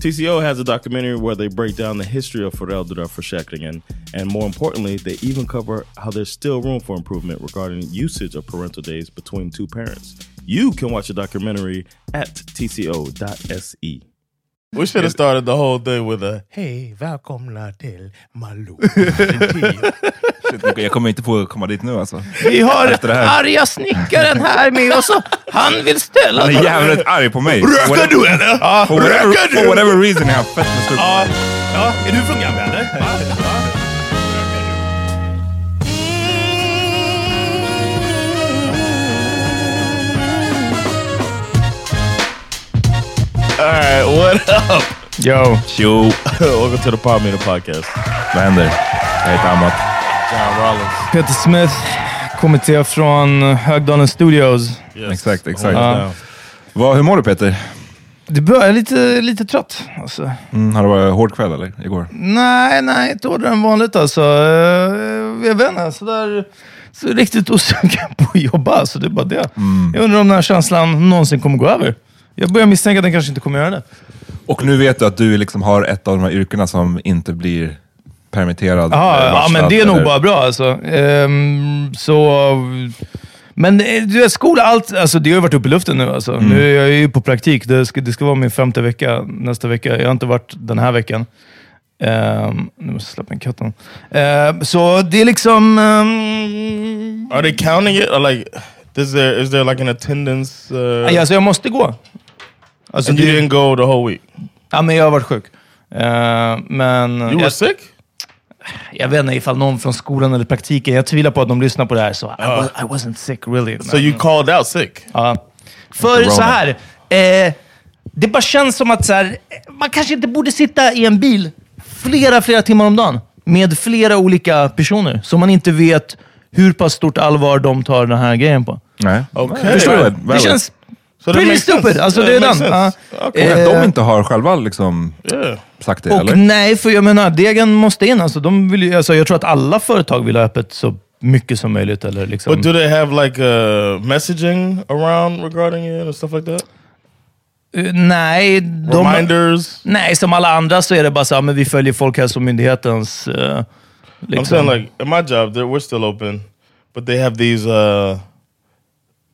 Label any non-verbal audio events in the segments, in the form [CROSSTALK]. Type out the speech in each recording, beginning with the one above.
TCO has a documentary where they break down the history of föräldraförsäkringen and more importantly, they even cover how there's still room for improvement regarding usage of parental days between two parents. You can watch the documentary at tco.se. We should have started the whole thing with a Hej, välkomna till Malou. [LAUGHS] Shit, Jag kommer inte få komma dit nu alltså. Vi har arga snickaren här med oss och han vill ställa Han är jävligt arg på mig. Rökar du eller? Ja, For whatever, rökar du? for whatever reason är han fett med stort. Ja, ja, är du från Gambia eller? Ja, ja. All right, what up? Yo. Tjo, Welcome to the Pod Meter Podcast. vad händer? Jag heter Amat. John Rollins. Peter Smith, kommer till er från Högdalen Studios. Yes. Exakt, exakt. Down. Vad, hur mår du Peter? Det börjar lite, lite trött. Alltså. Mm, har det varit hård kväll eller? Igår? Nej, nej, inte hårdare än vanligt alltså. Eh, Jag vet inte, sådär, så riktigt osugen [LAUGHS] på att jobba. Alltså, det är bara det. Jag undrar om den här känslan någonsin kommer gå över. Jag börjar misstänka att den kanske inte kommer göra det. Och nu vet du att du liksom har ett av de här yrkena som inte blir permitterad. Ja, eh, ja men det är nog eller- bara bra alltså. Ehm, så... Men eh, du vet, skola, allt, alltså, det har ju varit uppe i luften nu. Alltså. Mm. Nu är jag ju på praktik. Det ska, det ska vara min femte vecka nästa vecka. Jag har inte varit den här veckan. Ehm, nu måste jag släppa in katten. Ehm, så det är liksom... ehm, Are they counting it? Or like, is there is there like an attendance? Uh, aj, alltså, jag måste gå. Alltså, and you det, didn't go the whole week. ja, men jag har varit sjuk. Ehm, men You were jag, sick. Jag vet inte ifall någon från skolan eller praktiken, jag tvivlar på att de lyssnar på det här, så I, was, I wasn't sick really. So you called out sick. Ja. För så här, eh, det bara känns som att så här, man kanske inte borde sitta i en bil flera, flera timmar om dagen. med flera olika personer. Så man inte vet hur pass stort allvar de tar den här grejen på. Nej. Okay. Förstår du? Det känns So pretty stupid. Alltså Yeah, det är den. Ja. Okay. Eh, de inte har själva liksom Yeah. sagt det, Och eller? nej, för jag menar, degen måste in. Alltså, de vill, ju- alltså, jag tror att alla företag vill ha öppet så mycket som möjligt. Eller liksom. But do they have like uh, messaging around regarding it and stuff like that? Eh, nej, de, Reminders? nej, som alla andra så är det bara så här, men vi följer Folkhälsomyndighetens... Uh, I'm liksom. saying like in my job, we're still open, but they have these uh,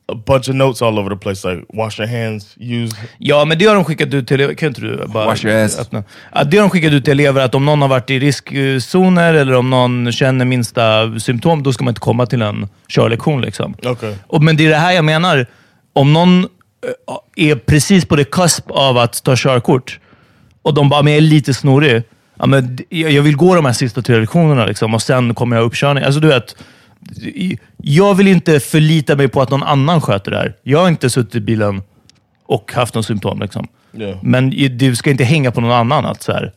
a bunch of notes all over the place, like wash your hands, use. Ja, men det har de skickat ut till elever. Kan inte du bara Wash your ass. öppna? Ja, det har de skickat ut till elever, att om någon har varit i riskzoner eller om någon känner minsta symptom, då ska man inte komma till en körlektion. Liksom. Okay. Och, men det är det här jag menar. Om någon eh, är precis på det cusp av att ta körkort och de bara, men jag är lite snorig. Ja, men jag vill gå de här sista tre lektionerna liksom, och sen kommer jag uppkörning. Alltså du vet, jag vill inte förlita mig på att någon annan sköter det här. Jag har inte suttit i bilen och haft någon symptom. Liksom. Yeah. Men du ska inte hänga på någon annan. Att, så här.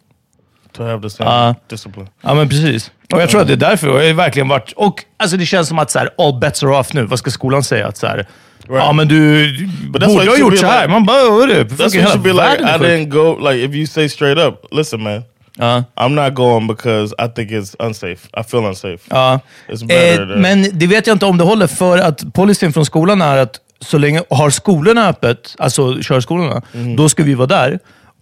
To have the same Uh, discipline. Ja, men precis. Och jag tror att det är därför. Jag har verkligen varit... Och alltså, det känns som att så här, all bets are off nu. Vad ska skolan säga? Att, så här, Ja, men du borde ha gjort be så här. like- Man bara, hörru, That's what should be like. I didn't go like if you say straight up, listen, man. Ja. I'm not going because I think it's unsafe. I feel unsafe. Ja. It's better Eh, to- men det vet jag inte om det håller, för att policyn från skolan är att så länge har skolorna öppet, alltså körskolorna, Mhm. då ska vi vara där.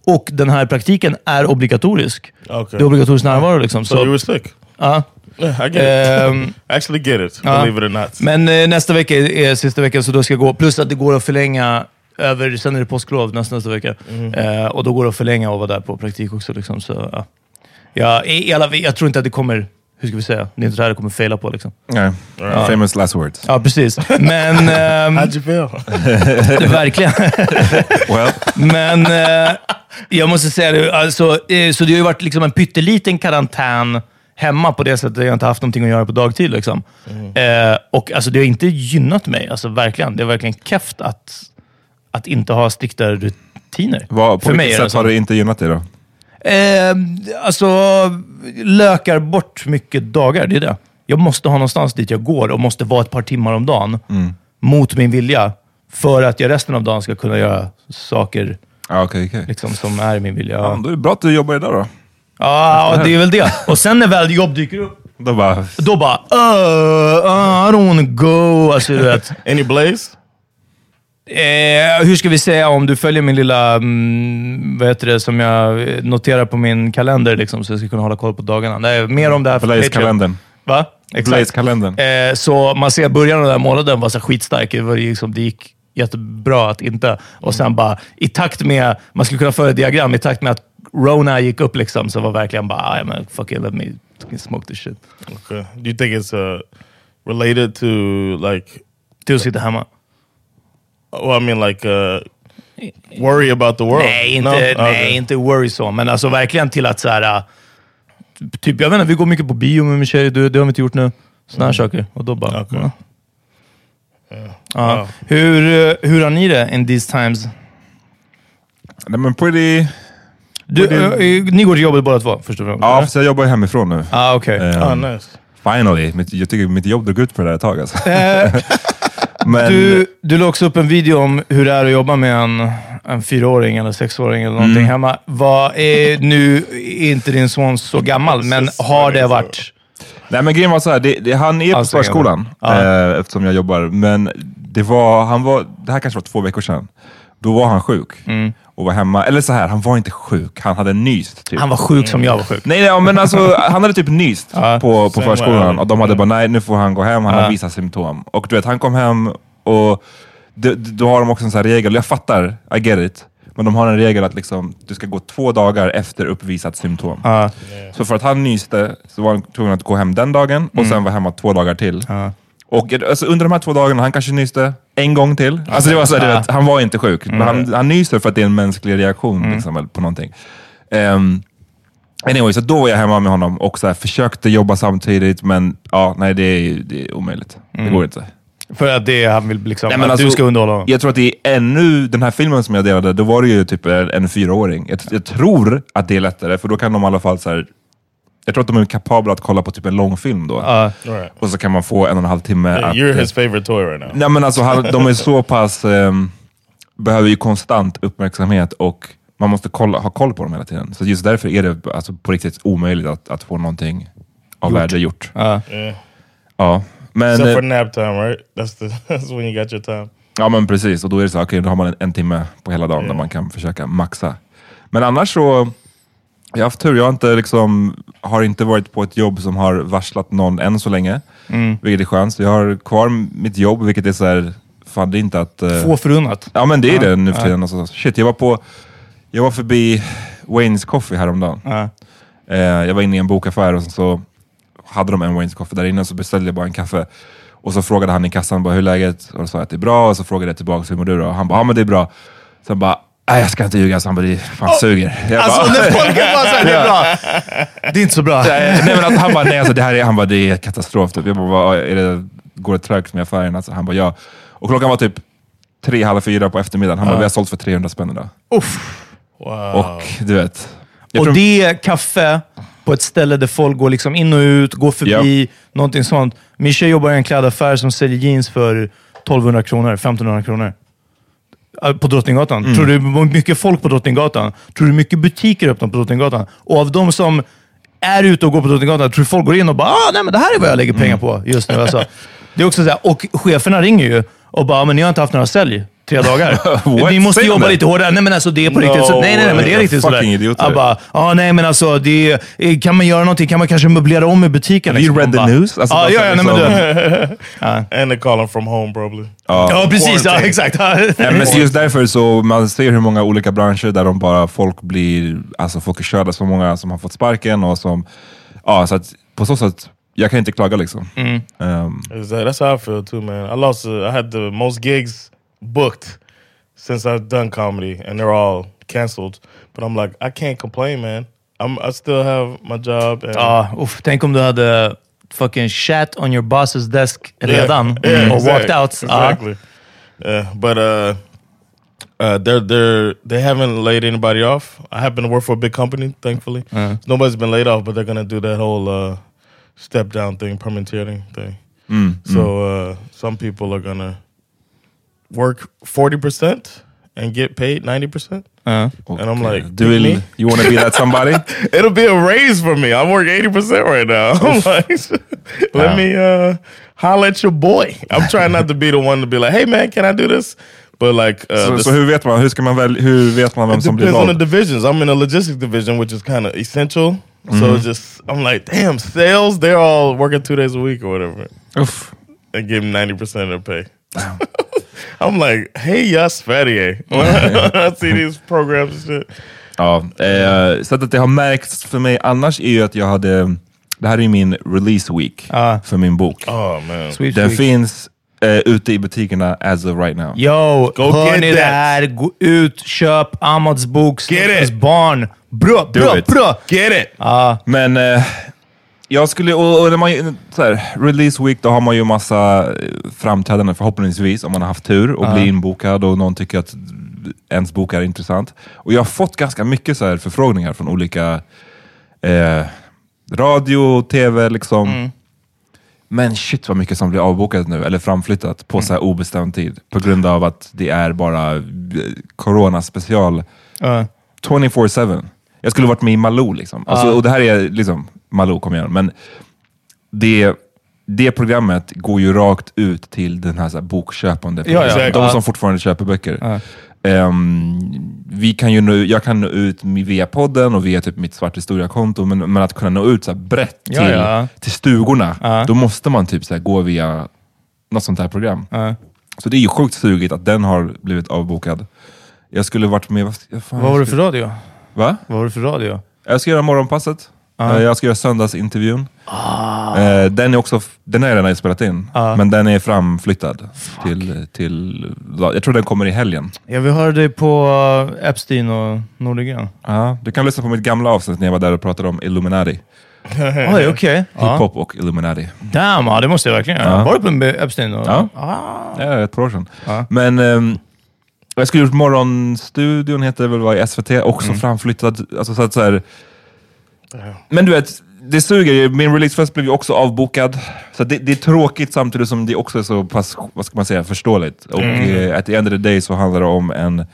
Och den här praktiken är obligatorisk. Okay. Det är obligatorisk närvaro. Liksom. So, you were sick. ja. Yeah, I get Ehm, it. [LAUGHS] Actually get it, believe it or not. Men eh, nästa vecka är, är sista veckan, så då ska jag gå. Plus att det går att förlänga över, sen är det påsklov nästa, nästa vecka. Mhm. Eh, och då går det att förlänga och vara där på praktik också. Liksom, så, ja. Ja, i, i alla, jag tror inte att det kommer, hur ska vi säga, det är inte det här det kommer faila på. Liksom. Nej. Famous last words. Ja, precis. Men... [LAUGHS] How'd you feel? [LAUGHS] verkligen. [LAUGHS] Well, Men eh, jag måste säga det, alltså, eh, så det har ju varit liksom en pytteliten karantän hemma på det sättet. Jag har inte haft någonting att göra på dagtid. Liksom. Eh, och alltså, Det har inte gynnat mig. Alltså, verkligen. Det är verkligen keft att, att inte ha strikta rutiner. vad, på För mig vilket är det sätt har det inte gynnat dig då? Eh, alltså, lökar bort mycket dagar. Det är det. Jag måste ha någonstans dit jag går och måste vara ett par timmar om dagen mot min vilja. För att jag resten av dagen ska kunna göra saker Ja, okej, okej. liksom, som är min vilja. Ja, Ja, då är det bra att du jobbar idag då. ja det är väl det. Och sen när väl jobb dyker upp, Då bara... då bara uh, uh, I don't wanna go. Alltså, du vet. [LAUGHS] Any blaze? Eh, hur ska vi säga om du följer min lilla, mm, vad heter det, som jag noterar på min kalender, liksom, så jag ska kunna hålla koll på dagarna. Är mer om det här. Blaze-kalendern. Va? Exakt. Blaze-kalendern. Eh, så man ser början av den här månaden var så skitstark. Det, var liksom, det gick jättebra att inte. Och sen bara i takt med, man skulle kunna föra ett diagram, i takt med att Rona gick upp liksom, så var verkligen bara, ah, men fucking let me fucking smoke this shit. Okay. Do you think it's uh, related to like? Till att sitta hemma. Well, I mean like uh, worry about the world. Nej, inte, No? nej, Okay. inte worry så, men alltså verkligen till att så här, äh, typ, jag vet inte, vi går mycket på bio med min tjej, det, det har vi inte gjort nu. Såna här saker. Och då bara, Okej. ja. Ja. Hur, eh, hur har ni det in these times? Nej, men pretty... Du, Och det- eh, ni går till jobbet båda två, först och främst? Ja, fast jag jobbar hemifrån nu. Ah, okej. Ehm, Oh, nice. Finally. Mitt, jag tycker mitt jobb drog ut på det där ett tag alltså. [LAUGHS] Men, du, du la också upp en video om hur det är att jobba med en, en fyraåring eller sexåring eller någonting Mm. hemma. Vad är, nu är inte din son så gammal, men har det varit... Nej men grejen var så här, det, det, han är på Alltså, förskolan ja. eh, eftersom jag jobbar. Men det var, han var, det här kanske var två veckor sedan. Då var han sjuk Mm. Och var hemma. Eller så här, han var inte sjuk, han hade nyst. Typ. Han var sjuk som jag var sjuk. Nej, nej men alltså, [LAUGHS] han hade typ nyst Ja, på, på förskolan och de hade bara, nej nu får han gå hem, han Ja. har vissa symptom. Och du vet, han kom hem och då har de också en sån här regel, jag fattar, I get it. Men de har en regel att liksom, du ska gå två dagar efter uppvisat symptom. Ja. Så för att han nyste så var han tvungen att gå hem den dagen och sen var hemma två dagar till. Mm. Och alltså, under de här två dagarna, han kanske nyste en gång till. Alltså det var så här, Ja. vet, han var inte sjuk. Mm. Men han, han nyser för att det är en mänsklig reaktion liksom, eller på någonting. Um, anyway, så då var jag hemma med honom och så här, försökte jobba samtidigt, men ja, nej, det är, det är omöjligt. Mm. Det går inte. För att det han vill liksom, Nej, men att alltså, du ska underhålla honom. Jag tror att det är ännu, den här filmen som jag delade, då var det ju typ en, en fyraåring. Jag, jag tror att det är lättare, för då kan de i alla fall så här, jag tror att de är kapabla att kolla på typ en långfilm då. Ja. Right. Och så kan man få en och en halv timme Yeah, att... you're eh, his favorite toy right now. Nej men alltså, han, de är så pass... ehm, behöver ju konstant uppmärksamhet och man måste kolla, ha koll på dem hela tiden. Så just därför är det alltså, på riktigt omöjligt att, att få någonting av värde gjort. Ja. Yeah. Ja. Men, Except for eh, nap time, right? That's the [LAUGHS] that's when you got your time. ja men precis, och då är det så okej då har man en, en timme på hela dagen där man kan försöka maxa. Men annars så, jag har haft tur. Jag har inte, liksom, har inte varit på ett jobb som har varslat någon än så länge. Vilket är skönt. Så jag har kvar mitt jobb, vilket är så här, fan det är inte att... eh, Få förunnat. Ja men det är det nu för tiden. Alltså, shit, jag var på, jag var förbi Wayne's Coffee häromdagen. Ja. Eh, jag var inne i en bokaffär och så, så hade de en Wayne's Coffee där inne, så beställde jag bara en kaffe. Och så frågade han i kassan bara, hur är läget? Och då sa jag att det är bra, och så frågade jag tillbaka, hur mår du då? Och han bara, ja men det är bra. Sen bara, nej jag ska inte ljuga, så han bara, det fan suger. Jag Alltså bara, när folk är bara såhär, det är bra. Det är inte så bra. nej, nej, men att han bara, nej alltså, det här är, han bara, det är katastrof. Typ. Jag bara, är det, går det trögt med affären? Alltså, han bara, ja. Och klockan var typ tre, halv fyra på eftermiddagen. Han bara, vi har sålt för 300 spänn idag. Uff. Wow. Och du vet. Och tror- det är kaffe på ett ställe där folk går liksom in och ut, går förbi, någonting sånt. Min tjej jobbar i en klädaffär som säljer jeans för 1200 kronor, 1500 kronor. Äh, På Drottninggatan. Mm. Tror du det mycket folk på Drottninggatan? Tror du mycket butiker öppnar på Drottninggatan? Och av de som är ute och går på Drottninggatan, tror du folk går in och bara ah, nej men det här är vad jag lägger pengar på just nu. Alltså. [LAUGHS] Det är också så här, och cheferna ringer ju och bara, men ni har inte haft några sälj tre dagar. [LAUGHS] Ni måste de jobba det? lite hårdare. Nej men alltså det är på No riktigt. Så, nej, nej, nej, men det är riktigt sådär. Jag bara, ah, nej men alltså, det är, eh, kan man göra någonting? Kan man kanske möblera om i butiken? Have you liksom? read the bara, news? Alltså, ja, bara ja, ja, nej, men liksom- [LAUGHS] du. [LAUGHS] and they call him from home probably. Ja, precis. Ja, exakt. Nej, men just därför så man ser hur många olika branscher där de bara folk blir, alltså folk är körda, så många som har fått sparken och som, ja så att på så sätt, jag kan inte klaga liksom. Mm. Is that, that's how I feel too, man. I lost. Uh, I had the most gigs booked since I've done comedy, and they're all canceled. But I'm like, I can't complain, man. I'm I still have my job. And Ja, uff, tänk om du hade fucking chat on your boss's desk Yeah, redan yeah, och exact- walked out. Ja. Exactly. Yeah, but uh, uh, they're they're they haven't laid anybody off. I happen to work for a big company, thankfully. Uh-huh. Nobody's been laid off, but they're gonna do that whole uh, step down thing, permitting thing. So uh, some people are gonna work forty percent and get paid ninety percent. Ja. och, And I'm like, do me? you wanna be that somebody? [LAUGHS] It'll be a raise for me. I work eighty percent right now. [LAUGHS] I'm like, [LAUGHS] let Wow. me uh, holler at your boy. I'm trying not to be the one to be like, hey man, can I do this? But like, uh, this- så hur vet man, hur ska man väl, hur vet man vem it som blir depends on the divisions. I'm in a logistics division, which is kind of essential. So Mm-hmm. it's just, I'm like, damn, sales, they're all working two days a week or whatever. Uff. And give them 90% of their pay. [LAUGHS] I'm like, hey, yes, Sverige. When I see these programs and shit. Ja, eh, så att det har märkts för mig annars är ju att jag hade, det här är ju min release week Ah. för min bok. Oh, man. Sweet Den week. finns eh, ute i butikerna as of right now. Yo, Go hör get ni that. det här? Gå ut, köp Amads bok, Get it. barn. Bra, bra, it. bra! Get it. Men eh, jag skulle, och, och när man, så här, release week, då har man ju massa eh, framträdanden förhoppningsvis, om man har haft tur och blir inbokad och någon tycker att ens bok är intressant. Och jag har fått ganska mycket så här förfrågningar från olika eh, radio, tv liksom. Men shit vad mycket som blir avbokat nu, eller framflyttat på så här obestämd tid. På grund av att det är bara eh, corona special Ja. 24-7. Jag skulle varit med i Malou liksom. Alltså, Och det här är liksom, Malou kom igen. Men det, det programmet går ju rakt ut till den här, så här bokköpande. Ja, ja. De som fortfarande köper böcker. Ehm, vi kan ju nå, jag kan nå ut via podden och via typ mitt svart historia-konto, men, men att kunna nå ut så här brett till, Ja, ja. till stugorna, då måste man typ så här gå via något sånt här program. Ja. Så det är ju sjukt sugigt att den har blivit avbokad. Jag skulle varit med... Vad, fan, Vad var det för radio? Va? Vad var det för radio? Jag ska göra morgonpasset. Eh, Jag ska göra söndagsintervjun. Eh, Den är också, den är redan spelat in, men den är framflyttad till, till, jag tror den kommer i helgen. Ja, vi hörde dig på uh, Epstein och Nordegren. Ja, du kan lyssna på mitt gamla avsnitt när jag var där och pratade om Illuminati. [LAUGHS] Oj, okej. Ja. Hiphop och Illuminati. Damn, ja, det måste jag verkligen göra. Ja. Var du på Epstein? Och... Ja. Ah. Är ett par år sedan. Ja. Men ehm, jag skulle gjort Morgonstudion, heter det väl var i SVT, också framflyttad. Alltså, så att, så här, men du vet, det suger. Min releasefest blev ju också avbokad. Så det, det är tråkigt samtidigt som det också är så pass, vad ska man säga, förståeligt. Och Mm. eh, at the end of the day så handlar det om en eh,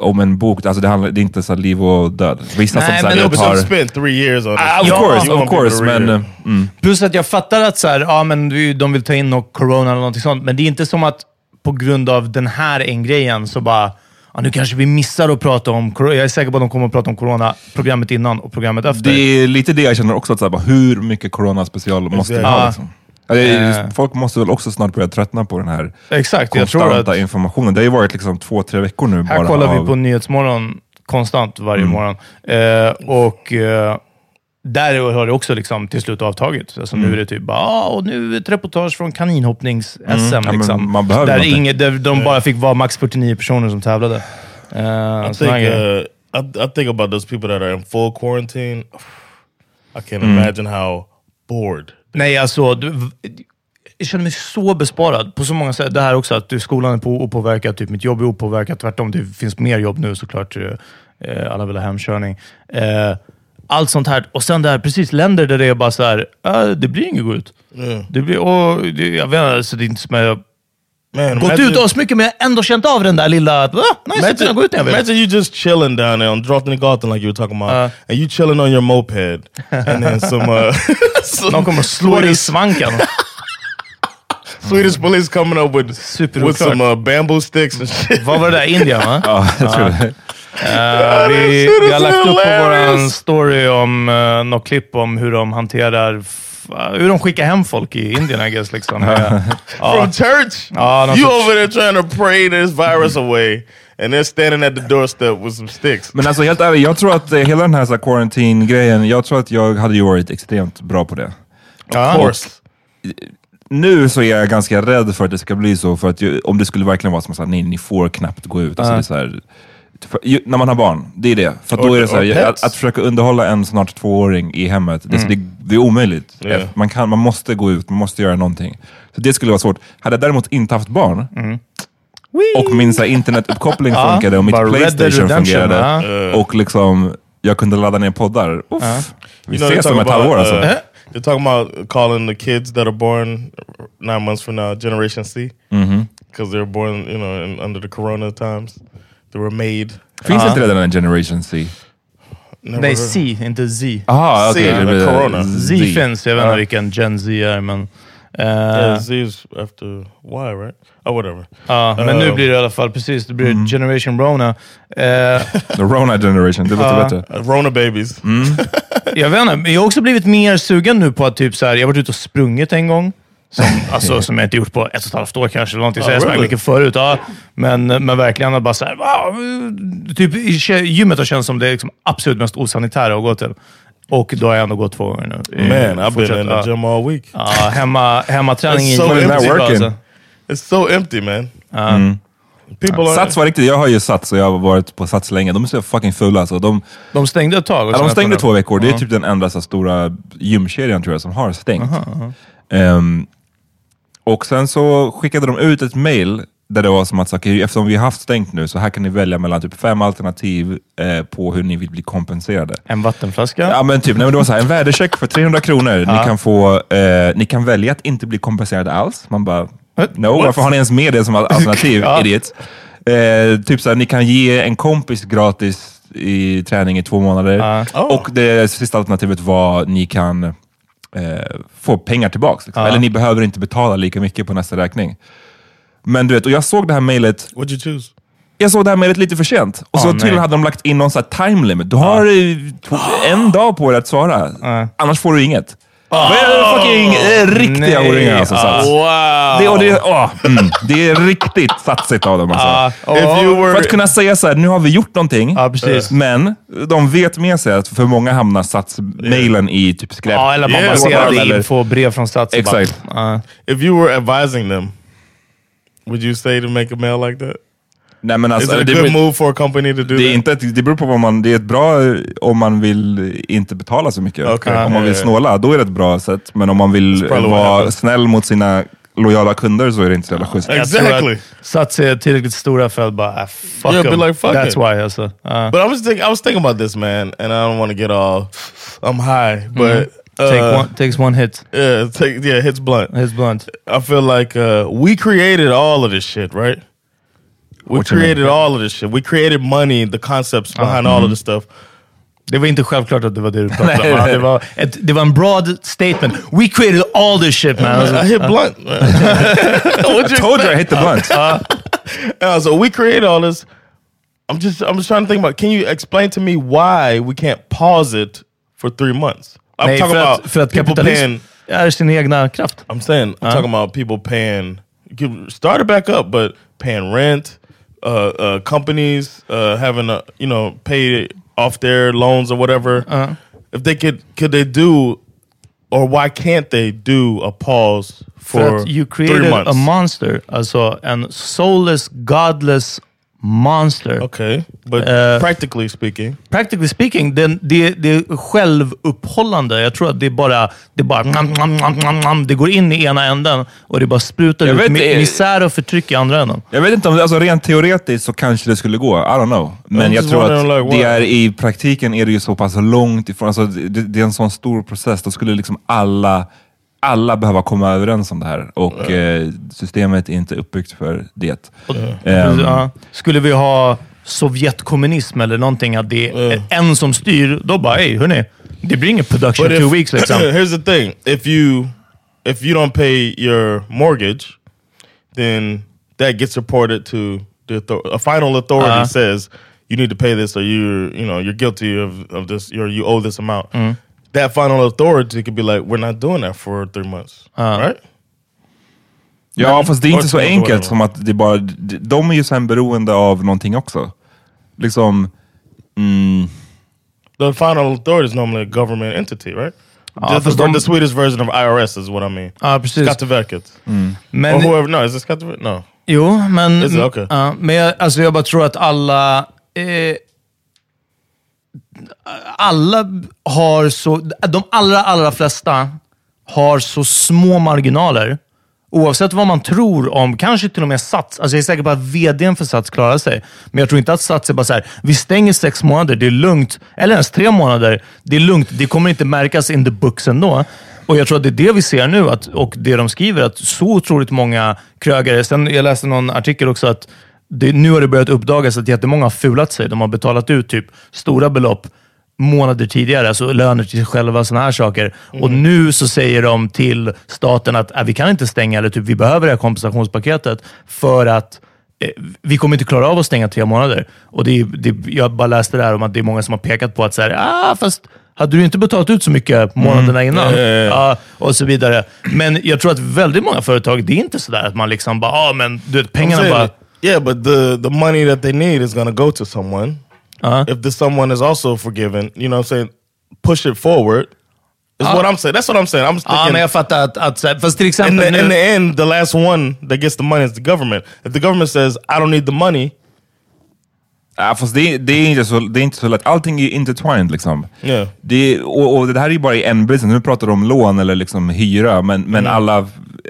om en bok, alltså det, handlar, det är inte så liv och död. Vissa Nej, som men här, det är But också you tar... spent three years on Ah, this. of Ja, course, of course, men... it. eh, Mm. Plus att jag fattar att så här, ja, men vi- de vill ta in något corona eller någonting sånt, men det är inte som att på grund av den här en grejen så bara, ja, nu kanske vi missar att prata om. Jag är säker på att de kommer att prata om corona, programmet innan och programmet efter. Det är lite det jag känner också, att så här, bara, hur mycket corona-special måste vi ha? Liksom? Är, Eh. Folk måste väl också snart börja tröttna på den här Exakt, konstanta att informationen. Det har ju varit liksom två, tre veckor nu här bara kollar vi av- på Nyhetsmorgon konstant varje Mm. morgon. Eh, och eh, där har det också liksom till slut avtagit. Alltså Nu är det typ bara, ah, och nu ett reportage från kaninhoppnings-SM. Mm. Ja, liksom. man behöver där, någonting. inget, där de bara fick vara max 49 personer som tävlade. Eh, I think, uh, I, I think about those people that are in full quarantine. I can't Mm. imagine how bored. Nej, alltså... Du, jag känner mig så besparad på så många sätt. Det här också, att du, skolan är på opåverkad, typ mitt jobb är opåverkat. Tvärtom, det finns mer jobb nu såklart. Eh, alla vill ha hemkörning. Eh, allt sånt här. Och sen där, precis, länder där det är bara så här, äh, det blir inget gå ut. Det blir, och, det, jag vet inte, alltså, det är inte som jag Man, gått ut asmycket, men jag har ändå känt av den där lilla, att, ah, nice att kunna gå ut när jag vill. imagine you just chilling down there on Drottninggatan like you were talking about, Uh. and you chilling on your moped, and then some, uh, [LAUGHS] some Någon kommer att slå dig i svanken. [LAUGHS] Swedish police coming up with with some uh, bamboo sticks and shit. Vad var det där? Indien va? [LAUGHS] Ja, jag tror det. Eh, vi, vi har lagt upp på vår story om uh, något klipp om hur de hanterar, uh, hur de skickar hem folk i Indien I guess. Liksom. [LAUGHS] Eh, From church? Ja, you sorts- over there trying to pray this virus away, and they're standing at the doorstep with some sticks. Men alltså helt ärligt, jag tror att eh, hela den här, så här quarantine-grejen, jag tror att jag hade ju varit extremt bra på det. Of course. Nu så är jag ganska rädd för att det ska bli så, för att ju, om det skulle verkligen vara som att ni, ni får knappt gå ut. Alltså det är så här, för, ju, när man har barn, det är det. För att då är det så här, att, att försöka underhålla en snart tvååring i hemmet, det, det, det är omöjligt. Yeah. Man, kan, man måste gå ut, man måste göra någonting. Så det skulle vara svårt. Hade jag däremot inte haft barn, och min så här, internetuppkoppling [LAUGHS] funkade och mitt Dead Playstation fungerade, ja. och liksom jag kunde ladda ner poddar. Uff, Vi You they're ses om ett halvår alltså. uh, they're talking about calling the kids that are born nine months from now Generation C. Mm-hmm. Because they were born, you know, in, under the corona times. They were made. Finns inte redan en Generation C? Never Nej, heard- C, inte Z. Aha. C, det blir- corona. Z, finns, jag vet inte vilken Gen Z är, men... eh, Yeah, Z is after Y, right? Oh, whatever. ja, men Uh, nu blir det i alla fall, precis, det blir Mm. Generation Rona. Eh, [LAUGHS] The Rona Generation, det låter Ja. bättre. Uh, Rona babies. Jag vet inte, men jag har också blivit mer sugen nu på att typ så här, jag har varit ute och sprungit en gång. Som, alltså, som jag inte gjort på ett och ett halvt år kanske. Eller någonting. Så jag sprang mycket förut. Ja. Men, men verkligen att bara så här, wow, typ, Gymmet har känts som det liksom absolut mest osanitära att gå till. Och då har jag ändå gått två gånger nu. Man, I've been in the gym all week. Ja, hemma, hemmaträning It's är so inte alltså. It's so empty, man. People are... Sats var riktigt, jag har ju Sats och jag har varit på Sats länge. De är så fucking fula alltså. De, De stängde ett tag. och ja, de stängde två veckor, det är typ den enda så stora gymkedjan tror jag som har stängt. Ehm, och sen så skickade de ut ett mail där det var som att, så, okej, eftersom vi har haft stängt nu, så här kan ni välja mellan typ fem alternativ eh, på hur ni vill bli kompenserade. En vattenflaska. Ja men typ, nej, men det var så här, en värdecheck för 300 kronor. Ni, kan få, eh, ni kan välja att inte bli kompenserade alls. Man bara, no, varför har ni ens med det som [LAUGHS] alternativ? Ja. Idiot. Eh, typ så här, ni kan ge en kompis gratis i träning i två månader. Ja. Och det sista alternativet var, ni kan eh, få pengar tillbaks. Liksom. Eller ni behöver inte betala lika mycket på nästa räkning. Men du vet, och jag såg det här mejlet What'd you choose? jag såg det här mejlet lite för sent. Och så tydligen hade de lagt in någon sån här time limit. Du har eh, en dag på dig att svara. Annars får du inget. Är det fucking eh, riktiga nej. horungar alltså. Sats. Wow! Det, och det, åh, mm, det är riktigt satsigt av dem alltså. Ja, If you För were... att kunna säga så här, nu har vi gjort någonting. Ja, precis. Men de vet med sig att för många hamnar Sats-mailen i typ skräp. Ja, eller man Yeah, baserar eller- det in på brev från Stats. och Exakt. Ja. If you were advising them, would you say to make a mail like that? Nej, men Is alltså, it a det, good move for a company to do det, är that? inte ett, det beror på vad man... Det är ett bra om man vill inte betala så mycket. Okej. Om man vill snåla, då är det ett bra sätt. Men om man vill vara snäll mot sina lojala kunder så är det inte så jävla schysst. Exactly. att Sats är tillräckligt stora för att bara, ah, fuck Yeah, be them. like, fuck That's it. why alltså. Uh, But I was thinking, I was thinking about this, man, and I don't want to get all I'm high, but uh, take one, takes one hit. yeah, take yeah, hits blunt. Hits blunt. I feel like uh, we created all of this shit, right? We What you mean? created all of this shit. We created money, the concepts uh-huh. behind all of this stuff. Det var inte självklart att det var det du pratade om. Det var, ett, det var en broad statement. We created all this shit man. Alltså, I hit uh-huh. blunt. man. [LAUGHS] What'd Told you I hit the blunt. Uh-huh. Uh, so we created all this. I'm just I'm just trying to think about. Can you explain to me why we can't pause it for three months? I'm nej, talking about att, för att people paying. är sin egna kraft. I'm saying I'm talking about people paying. You start it back up, but paying rent, uh, uh, companies uh, having a you know pay off their loans or whatever. If they could, could they do, or why can't they do a pause for att you created a monster. Alltså en soulless, godless monster. okay, but Uh, practically speaking, Practically speaking, det, det, det är självuppehållande. Jag tror att det är bara, det är bara nam, nam, nam, nam, nam. det går in i ena änden och det bara sprutar Jag ut vet misär och förtryck i andra änden. Jag vet inte om det, alltså rent teoretiskt så kanske det skulle gå. I don't know. Men jag tror att like, det är, i praktiken är det ju så pass långt ifrån. Alltså, det, det är en sån stor process. Då skulle liksom alla, alla behöva komma överens om det här. Och eh, systemet är inte uppbyggt för det. Ehm, Ja. Skulle vi ha Sovjetkommunism eller någonting, att det är en som styr, då bara, hej hörni, det blir ingen production But two if, weeks liksom. [CLEARS THROAT] here's the thing: if you if you don't pay your mortgage, then that gets reported to the a final authority Uh-huh. says you need to pay this, or you're you know you're guilty of of this, or you owe this amount. That final authority could be like, we're not doing that for three months, right? Ja, fast det är inte så enkelt som att det bara... de- är ju sen beroende av någonting också. Liksom... Mm, The final authority is normally a government entity, right? Ja, Just fast the, de- the Swedish version of IRS is what I mean. Ja, precis. Skatteverket. Men, or whoever. No, is it Skatteverket? No. Jo, men, Is it? Okay. ja, men jag, alltså jag bara tror att alla... Eh, alla har så... De allra, allra flesta har så små marginaler. Oavsett vad man tror om, kanske till och med Sats. Alltså jag är säker på att vdn för Sats klarar sig. Men jag tror inte att Sats är bara så här, vi stänger sex månader, det är lugnt. Eller ens tre månader, det är lugnt. Det kommer inte märkas in the books ändå. Och jag tror att det är det vi ser nu, att, och det de skriver, att så otroligt många krögare... Sen, jag läste någon artikel också att det, nu har det börjat uppdagas att jättemånga har fulat sig. De har betalat ut typ stora belopp månader tidigare, alltså löner till sig själva, sådana här saker. Och nu så säger de till staten att äh, vi kan inte stänga, eller typ, vi behöver det här kompensationspaketet för att eh, vi kommer inte klara av att stänga tre månader. Och det, det, jag bara läste där om att det är många som har pekat på att så här, ah, fast hade du inte betalat ut så mycket månaderna innan? Ja, ja, och så vidare. Men jag tror att väldigt många företag, det är inte sådär att man liksom bara, ah, men du vet, pengarna bara... that- yeah, but the the money that they need is going to go to someone. Ja. If the someone is also forgiven, you know, what I'm saying push it forward. Is what I'm saying. That's what I'm saying. I'm just Ja, thinking. men jag fattar att, att så fast till in, the, nu... in the end, the last one that gets the money is the government. If the government says, "I don't need the money," Ja, fast det, det, är inte så, det är inte så lätt. Allting är intertwined liksom. Yeah. Det, och, och det här är ju bara i en business. Nu pratar du om lån eller liksom hyra, men, men alla,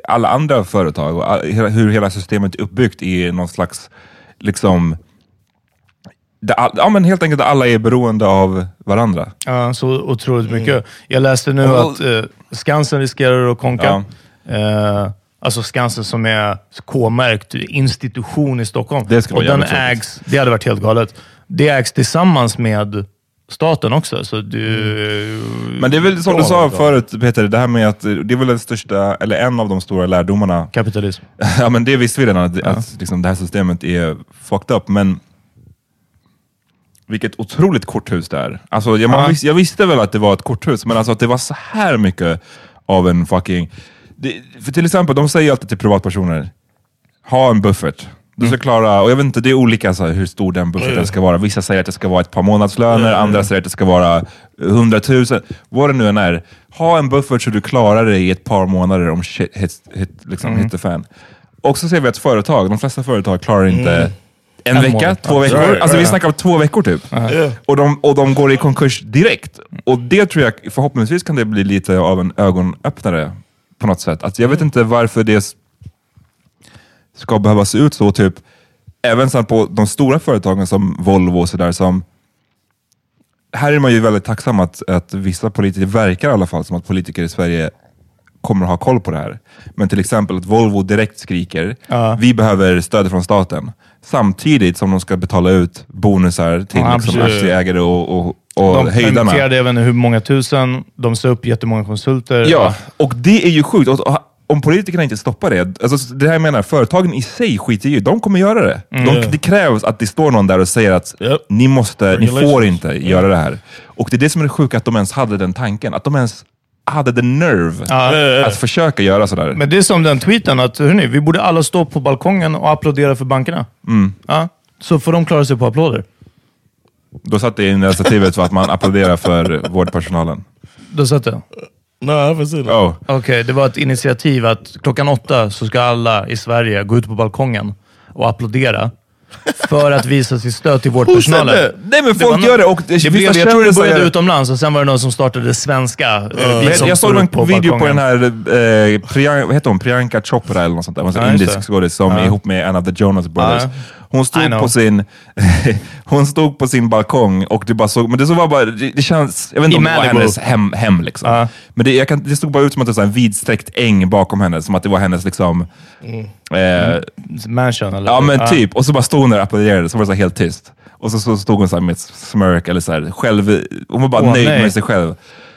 alla andra företag och all, hur hela systemet är uppbyggt är någon slags, liksom, all, ja men helt enkelt alla är beroende av varandra. Ja, så otroligt mycket. Jag läste nu Och- att eh, Skansen riskerar att konka. Eh, alltså Skansen som är K-märkt institution i Stockholm. Det och den ägs, det hade varit helt galet. Det ägs tillsammans med staten också. Så du, Men det är väl som du Ja, sa ja. förut, Peter, det här med att det är väl den största, eller en av de stora lärdomarna Kapitalism. [LAUGHS] ja men det visste vi redan, att, att liksom, det här systemet är fucked up, men vilket otroligt korthus det är. Alltså, jag, man Ja. vis, jag visste väl att det var ett korthus, men alltså att det var så här mycket av en fucking... Det, för till exempel, de säger alltid till privatpersoner, ha en buffert. Du ska klara, och jag vet inte, det är olika så här, hur stor den bufferten ska vara. Vissa säger att det ska vara ett par månadslöner, andra säger att det ska vara hundratusen. Vad det nu än är. Ha en buffert så du klarar dig i ett par månader om shit hit, hit, liksom, hit the fan. Och så ser vi att företag, de flesta företag klarar inte en, En vecka, månad. två veckor. Right, alltså vi snackar om två veckor typ. Yeah. Och, de, och de går i konkurs direkt. Och det tror jag, förhoppningsvis kan det bli lite av en ögonöppnare på något sätt. Att jag vet inte varför det ska behöva se ut så. typ Även så på de stora företagen som Volvo och sådär som här är man ju väldigt tacksam att, att vissa politiker, verkar i alla fall som att politiker i Sverige kommer att ha koll på det här. Men till exempel att Volvo direkt skriker, vi behöver stöd från staten. Samtidigt som de ska betala ut bonusar till Ja, liksom, aktieägare och, och, och De höjdarna. permitterade även hur många tusen, de sa upp jättemånga konsulter. Ja, och det är ju sjukt. Och, om politikerna inte stoppar det, alltså det här jag menar, företagen i sig skiter ju De kommer göra det. De, det krävs att det står någon där och säger att Yep. ni, måste, ni får inte göra det här. Och det är det som är det sjuka, att de ens hade den tanken. Att de ens hade the nerve att försöka göra sådär. Men det är som den tweeten, att hörni, vi borde alla stå på balkongen och applådera för bankerna. Mm. Ja, så får de klara sig på applåder. Då satt det in initiativet för att man applåderar för vårdpersonalen. Då satt det. Seen it. Oh. Okej, det var ett initiativ att klockan åtta så ska alla i Sverige gå ut på balkongen och applådera för att visa sitt stöd till vårdpersonalen. Nej men Det folk gör det och Det blev, vissa jag tror det började det. utomlands och sen var det någon som startade det svenska. eh, vi Men som jag står såg en upp på video på balkongen. den här, eh, Priyan, vad heter hon? Priyanka Chopra eller något sånt där. Hon är en Ja, just indisk det. skådis som är ihop med en av the Jonas Brothers. Hon stod, på sin, [LAUGHS] hon stod på sin balkong och det bara såg, men det såg bara, det, det känns, jag vet inte I om det var hennes hem, hem liksom. Ja. Men det, kan, det stod bara ut som att det var en vidsträckt äng bakom henne, som att det var hennes liksom, eh, Mansion, eller? Ja men typ, och så bara stod hon där och applåderade, så var det så helt tyst. Och så, så stod hon så här med ett smörk, eller så här, själv, hon var bara Åh, nöjd nej. med sig själv.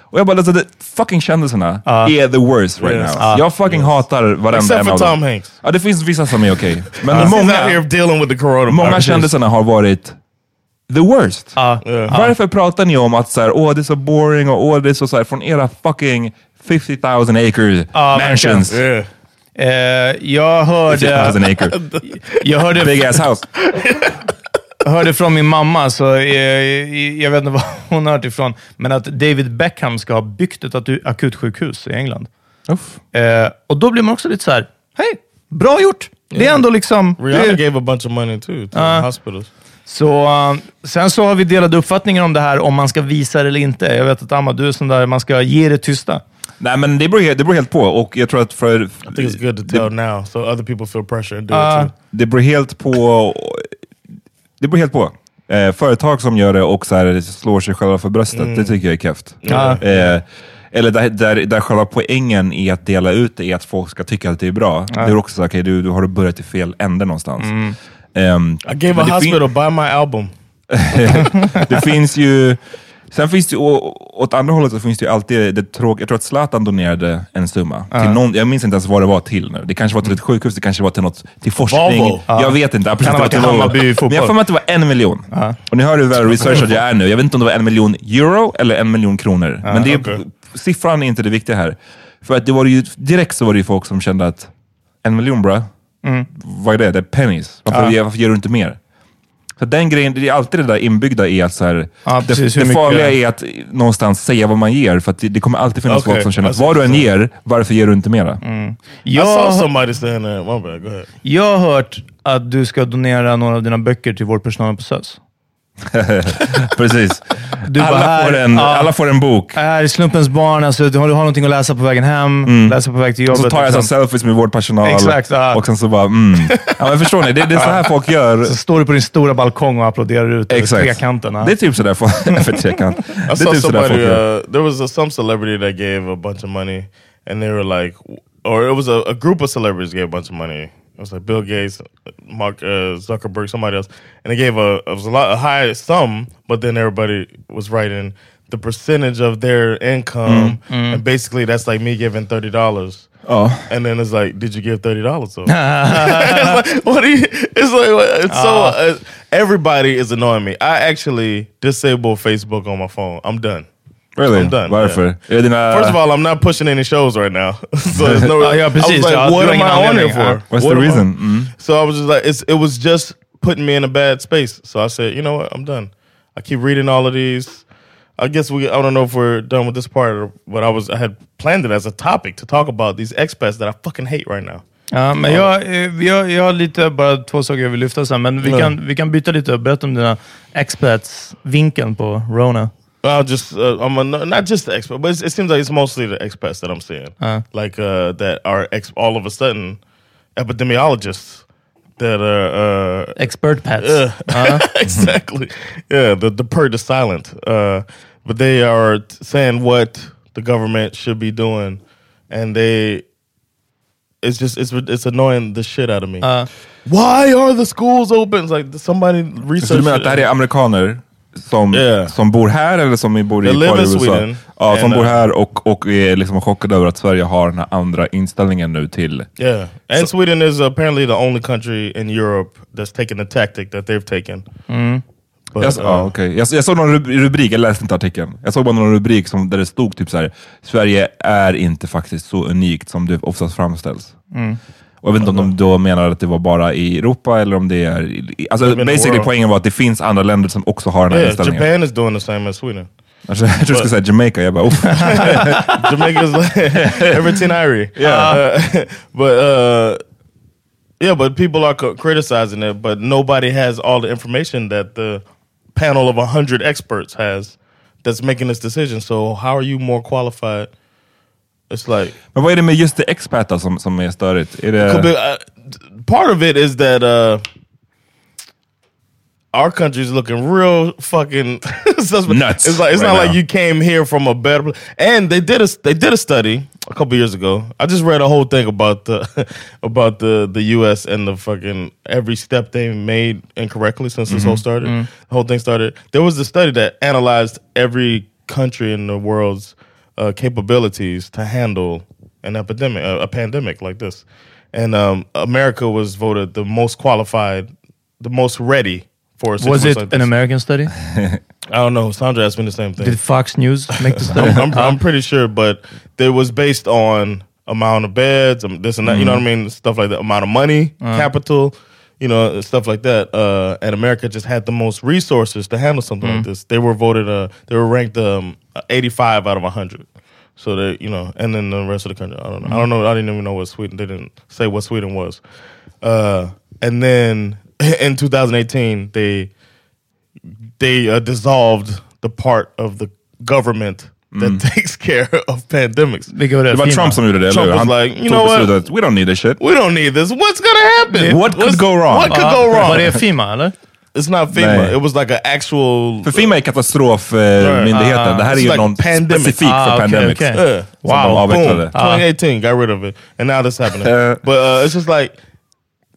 Och jag bara, alltså, fucking kändisarna är the worst right Yes. now. Ja. Jag fucking hatar varenda Except en av Tom dem. Hanks. Ja, det finns vissa som är okej. Men He's out here många, dealing with the coronavirus. många kändisarna har varit the worst. Ja. Varför pratar ni om att så här, åh det är så boring och åh det är så, så här, från era fucking 50,000 acre Ja, mansions. Yeah. Eh, jag 50,000 hörde... [LAUGHS] Jag hörde Big ass house. [LAUGHS] hörde från min mamma, så eh, jag vet inte var [LAUGHS] hon har hört ifrån, men att David Beckham ska ha byggt ett akutsjukhus i England. Uff. Eh, och då blir man också lite så här, hej, bra gjort! Det är ändå liksom... Rihanna det, gave a bunch of money too to Uh, hospitals. så, eh, sen så har vi delade uppfattningar om det här, om man ska visa det eller inte. Jag vet att Amma, du är sån där, man ska ge det tysta. Nej men det beror, helt- det beror helt på och jag tror att för... I think it's good to tell now so other people feel pressure and do Uh, it too. Det beror helt på... Det beror helt på. Eh, företag som gör det och så här, slår sig själva för bröstet, det tycker jag är keft. Ja. Eh, eller där, där, där själva poängen i att dela ut det är att folk ska tycka att det är bra. Det är också så okej, du, du har du börjat i fel ände någonstans. Ehm, I gave a hospital buy my album. [LAUGHS] det finns ju... Sen finns det ju, åt andra hållet så finns det ju alltid det tråkiga. Jag tror att Zlatan donerade en summa. Till någon, jag minns inte ens vad det var till nu. Det kanske var till ett sjukhus, det kanske var till något, till forskning. Volvo. Jag vet inte. Precis, Kan ha varit till. Hammarby fotboll. Men jag för mig att det var en miljon. Och ni hör hur väl researchad [LAUGHS] jag är nu. Jag vet inte om det var en miljon euro eller en miljon kronor. Men det är, okej. siffran är inte det viktiga här. För att det var ju, direkt så var det ju folk som kände att en miljon bra, vad är det? Det är pennies. Varför, varför ger du inte mer? Så den grejen, det är alltid det där inbyggda i att så här, Ja, precis, det, det farliga är att någonstans säga vad man ger, för att det, det kommer alltid finnas Okej, folk som känner att alltså, vad du än ger, varför ger du inte mera? Saw Jag, ahead. jag har hört att du ska donera några av dina böcker till vårdpersonalen på SÖS. [LAUGHS] Precis. Du bara, alla, här- får en, ja. alla får en bok. Här är slumpens barn, alltså, du har, du har någonting att läsa på vägen hem, läsa på väg till Och jobbet. så tar jag så liksom. selfies med vårdpersonal. Exakt, ja. Och sen så bara, mm. [LAUGHS] Ja, men förstår ni? Det, det är så här folk gör. Så står du på din stora balkong och applåderar ut över Exakt. trekanten. ja. Det är typ sådär folk... [LAUGHS] för trekant. Det är typ sådär folk gör. Uh, there was a, some celebrity that gave a bunch of money, and they were like, or it was a, a group of celebrities gave a bunch of money. It was like Bill Gates, Mark uh, Zuckerberg, somebody else, and they gave a it was a lot a high sum, but then everybody was writing the percentage of their income, and basically that's like me giving thirty dollars. Ja. And then it's like, did you give thirty dollars? So [LAUGHS] [LAUGHS] it's like, what do you? It's like it's so. Uh, everybody is annoying me. I actually disable Facebook on my phone. I'm done. Really? I'm done, Varför? Är det dina... First of all, I'm not pushing any shows right now. [LAUGHS] so there's no. [LAUGHS] Ja, ja, I was like, Ja, what am I on here for? What's What the reason? Mm. So I was just like, it's, it was just putting me in a bad space. So I said, you know what, I'm done. I keep reading all of these. I guess we. I don't know if we're done with this part, or, but I was. I had planned it as a topic to talk about these expats that I fucking hate right now. Ja, men jag, eh, jag, jag har lite, bara två saker jag vill lyfta sen, men vi, Ja. kan, vi kan byta lite och berätta om dina expats-vinkeln på Rona. I'll just uh, I'm a, not just the expert, but it's, it seems like it's mostly the expats that I'm seeing, Uh. like uh, that are ex- all of a sudden epidemiologists that are uh, Expert pets. Yeah, [LAUGHS] exactly. Yeah, the the purge is silent, uh, but they are t- saying what the government should be doing, and they. It's just it's it's annoying the shit out of me. Why are the schools open? It's like somebody Så du research. menar att det här är amerikaner som, Yeah. som bor här eller som bor i, kvar i USA? Ja, som bor uh, här och, och är liksom chockade över att Sverige har den här andra inställningen nu till... Yeah, and Sweden is apparently the only country in Europe that's taken the tactic that they've taken. But, Jag, uh, ja, okej. jag, jag såg någon rub- rubrik, jag läste inte artikeln. Jag såg bara någon rubrik som, där det stod typ så här: Sverige är inte faktiskt så unikt som det oftast framställs. Och jag vet inte om de då menar att det var bara i Europa eller om det är... i- Alltså basically poängen var att det finns andra länder som också har den här yeah, inställningen. Japan is doing the same as Sweden. Jag tror du skulle säga Jamaica, jag bara [LAUGHS] uff. Jamaica's like [LAUGHS] everything Irie. Yeah, [LAUGHS] but uh, yeah, but people are criticizing it, but nobody has all the information that the panel of hundred experts has that's making this decision. So how are you more qualified? It's like Men vad är det med just det expat då som, som är störigt? Är det... Could be, uh, part of it is that uh, our country's looking real fucking. [LAUGHS] Nuts It's like it's right not now. like you came here from a better place. And they did a they did a study a couple years ago. I just read a whole thing about the [LAUGHS] about the the U.S. and the fucking every step they made incorrectly since this whole started. The whole thing started. There was a study that analyzed every country in the world's uh, capabilities to handle an epidemic, a, a pandemic like this. And um, America was voted the most qualified, the most ready for a Was it like an. American study? [LAUGHS] I don't know. Sandra asked me the same thing. Did Fox News make the [LAUGHS] study? I'm, I'm, I'm [LAUGHS] pretty sure, but it was based on amount of beds, this and that. You know what I mean? Stuff like that. Amount of money, capital, you know, stuff like that. Uh, and America just had the most resources to handle something like this. They were voted. Uh, they were ranked um, 85 out of 100. So they, you know, and then the rest of the country, I don't know. I don't know. I didn't even know what Sweden. They didn't say what Sweden was. Uh, and then [LAUGHS] in 2018, they they uh, dissolved the part of the government that takes care of pandemics. Vilka var det? Det var Trump som gjorde det, Trump eller hur? was like, you know what? beslutet, we don't need this shit. We don't need this. What's gonna happen? What could What's- go wrong? What could Ja, go wrong? Var det FEMA eller? It's not FEMA. Nej. It was like an actual. För FEMA är katastrofmyndigheten. det här är ju like någon pandemic. specifik Ah, för okej, pandemics. okej. Yeah. Som de avvecklade. Boom. 2018 got rid of it, and now this happening. Uh, but uh, it's just like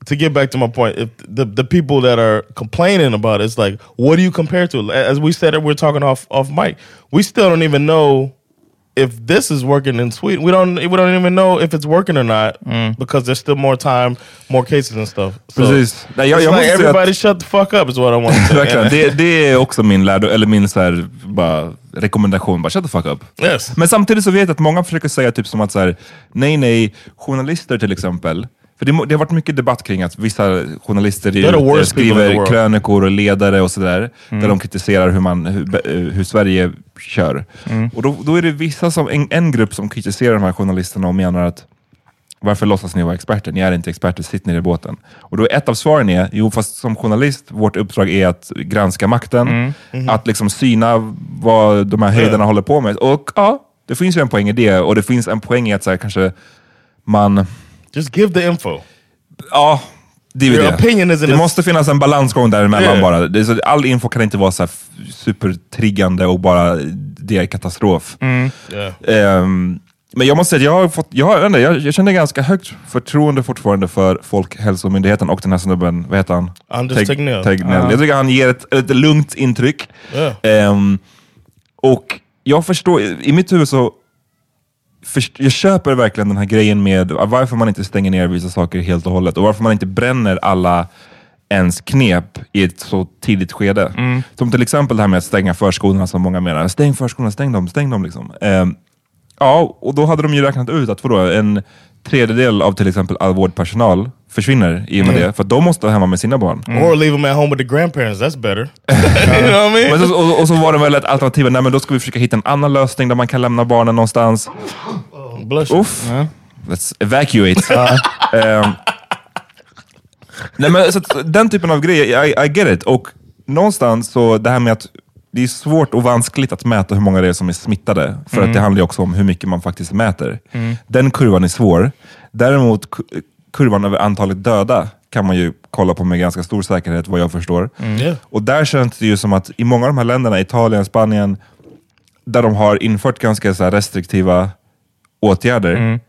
to get back to my point. If the the people that are complaining about it, it's like, what do you compare to? As we said, we're talking off off mic. We still don't even know if this is working in Sweden. We don't we don't even know if it's working or not because there's still more time, more cases and stuff. So Precis. Nej, jag, jag like everybody att, shut the fuck up is what I want [LAUGHS] verkligen, det, det är också min lärdom, eller min så här, bara, rekommendation. Bara shut the fuck up. yes. Men samtidigt så vet jag att många försöker säga typ som att så här, nej, nej, journalister till exempel. För det, det har varit mycket debatt kring att vissa journalister the skriver krönikor och ledare och sådär. Mm. Där de kritiserar hur, man, hur, hur Sverige kör. Mm. Och då, då är det vissa som, en, en grupp som kritiserar de här journalisterna och menar att varför låtsas ni vara experter? Ni är inte experter, sitt ner i båten. Och då är ett av svaren är, jo fast som journalist, vårt uppdrag är att granska makten, Mm. Mhm. att liksom syna vad de här höjderna håller på med. Och ja, det finns ju en poäng i det, och det finns en poäng i att så här, kanske man, Just give the info. ja, det är Your det. opinion isn't Det a- måste finnas en balansgång däremellan Yeah. bara. Det är så, all info kan inte vara så här f- supertriggande och bara det är katastrof. Yeah. Ehm, men jag måste säga att jag har fått, jag, har, jag, vet inte, jag, jag känner ganska högt förtroende fortfarande för Folkhälsomyndigheten och den här snubben, vad heter han? Anders Teg- Tegnell. Tegnell. Jag tycker han ger ett, ett lugnt intryck. Yeah. Ehm, och jag förstår, i mitt huvud så jag köper verkligen den här grejen med varför man inte stänger ner vissa saker helt och hållet och varför man inte bränner alla ens knep i ett så tidigt skede. Som till exempel det här med att stänga förskolorna som många menar. Stäng förskolorna, stäng dem, stäng dem. Liksom. Ehm, ja, och då hade de ju räknat ut att vadå, en tredjedel av till exempel all vårdpersonal försvinner i och med det, för de måste vara hemma med sina barn. Or leave them at home with the grandparents. That's better. [LAUGHS] you know what I mean? Men så, och, och så var det väl ett alternativ, nej men då ska vi försöka hitta en annan lösning där man kan lämna barnen någonstans. Bless you. Uff, let's evacuate. [LAUGHS] Ehm, nej men så den typen av grejer, I, I get it. Och någonstans så det här med att det är svårt och vanskligt att mäta hur många det är som är smittade. För att det handlar ju också om hur mycket man faktiskt mäter. Den kurvan är svår. Däremot ku- kurvan över antalet döda kan man ju kolla på med ganska stor säkerhet vad jag förstår. Yeah. Och där känns det ju som att i många av de här länderna, Italien, Spanien, där de har infört ganska så restriktiva åtgärder.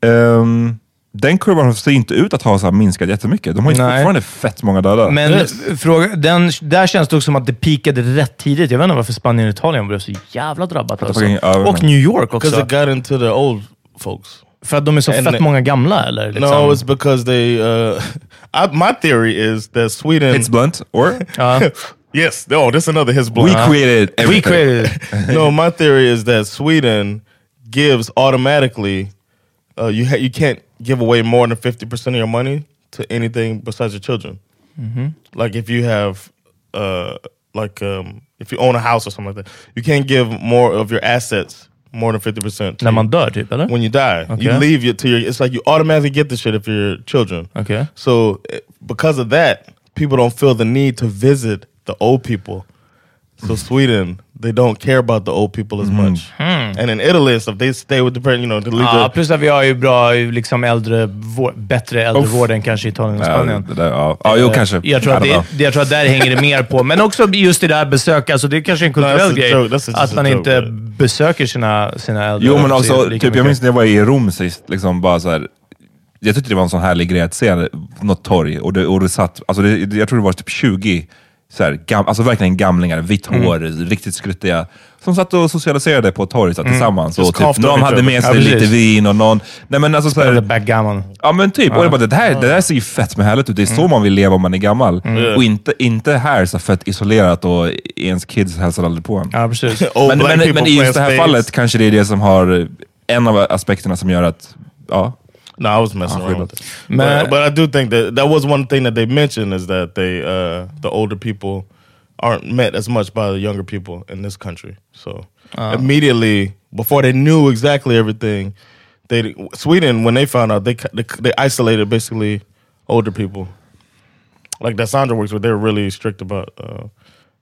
ehm, den kurvan ser inte ut att ha så här minskat jättemycket. De har ju Nej. fortfarande fett många döda. Men fråga, den, där känns det också som att det peakade rätt tidigt. Jag vet inte varför Spanien och Italien blev så jävla drabbat. Alltså. Och. New York Because också. it got into the old folks. För att de är så And fett the- många gamla, eller? Liksom. No, it's because they. Uh, [LAUGHS] I, my theory is that Sweden. It's blunt, or? Ja. [LAUGHS] yes. Oh, this another his We blunt. created We everything. created it. [LAUGHS] no, my theory is that Sweden gives automatically. Uh, you ha- you can't give away more than fifty percent of your money to anything besides your children. Like if you have, uh, like um, if you own a house or something like that, you can't give more of your assets more than fifty percent När man dör, typ, eller? when you die. You leave it to your. It's like you automatically get the shit if you're your children. Okay. So eh, because of that, people don't feel the need to visit the old people. So Sweden, they don't care about the old people as much. And in Italy, and stuff, they stay with the parent. You know, to leave Ja, the, plus att vi har ju bra, liksom äldre, bättre äldrevård än kanske Italien och Spanien. där, ja. ja, jo Eh, kanske. Jag tror, att det, jag tror att där hänger det mer på. Men också just det där besök, alltså det är kanske är en kulturell a grej. att man joke, inte besöker sina, sina äldre. Jo, men också, lika typ, jag minns när jag var i Rom sist, liksom bara så här, jag tyckte det var en sån härlig grej att se något torg och det, och det satt, alltså det, jag tror det var typ 20, så här, gam, alltså verkligen gamlingar, vitt Mm. hår, riktigt skruttiga, som satt och socialiserade på ett torg så här, tillsammans. Just Och typ, någon hade med sig Ja, lite vin och någon... Nej, men alltså, så här, backgammon. Ja men typ, och jag bara, det, här, det där ser ju fett med härligt ut. Det är så man vill leva om man är gammal. Och inte, inte här så fett isolerat och ens kids hälsar aldrig på en. Ja, precis. [LAUGHS] men, black men, men i just det här fallet kanske det är det som har, en av aspekterna som gör att, ja. No, I was messing around with it. Man- But, but I do think that that was one thing that they mentioned is that they uh, the older people aren't met as much by the younger people in this country. So immediately before they knew exactly everything, they Sweden when they found out they they, they isolated basically older people. Like that Sandra works with, they're really strict about uh,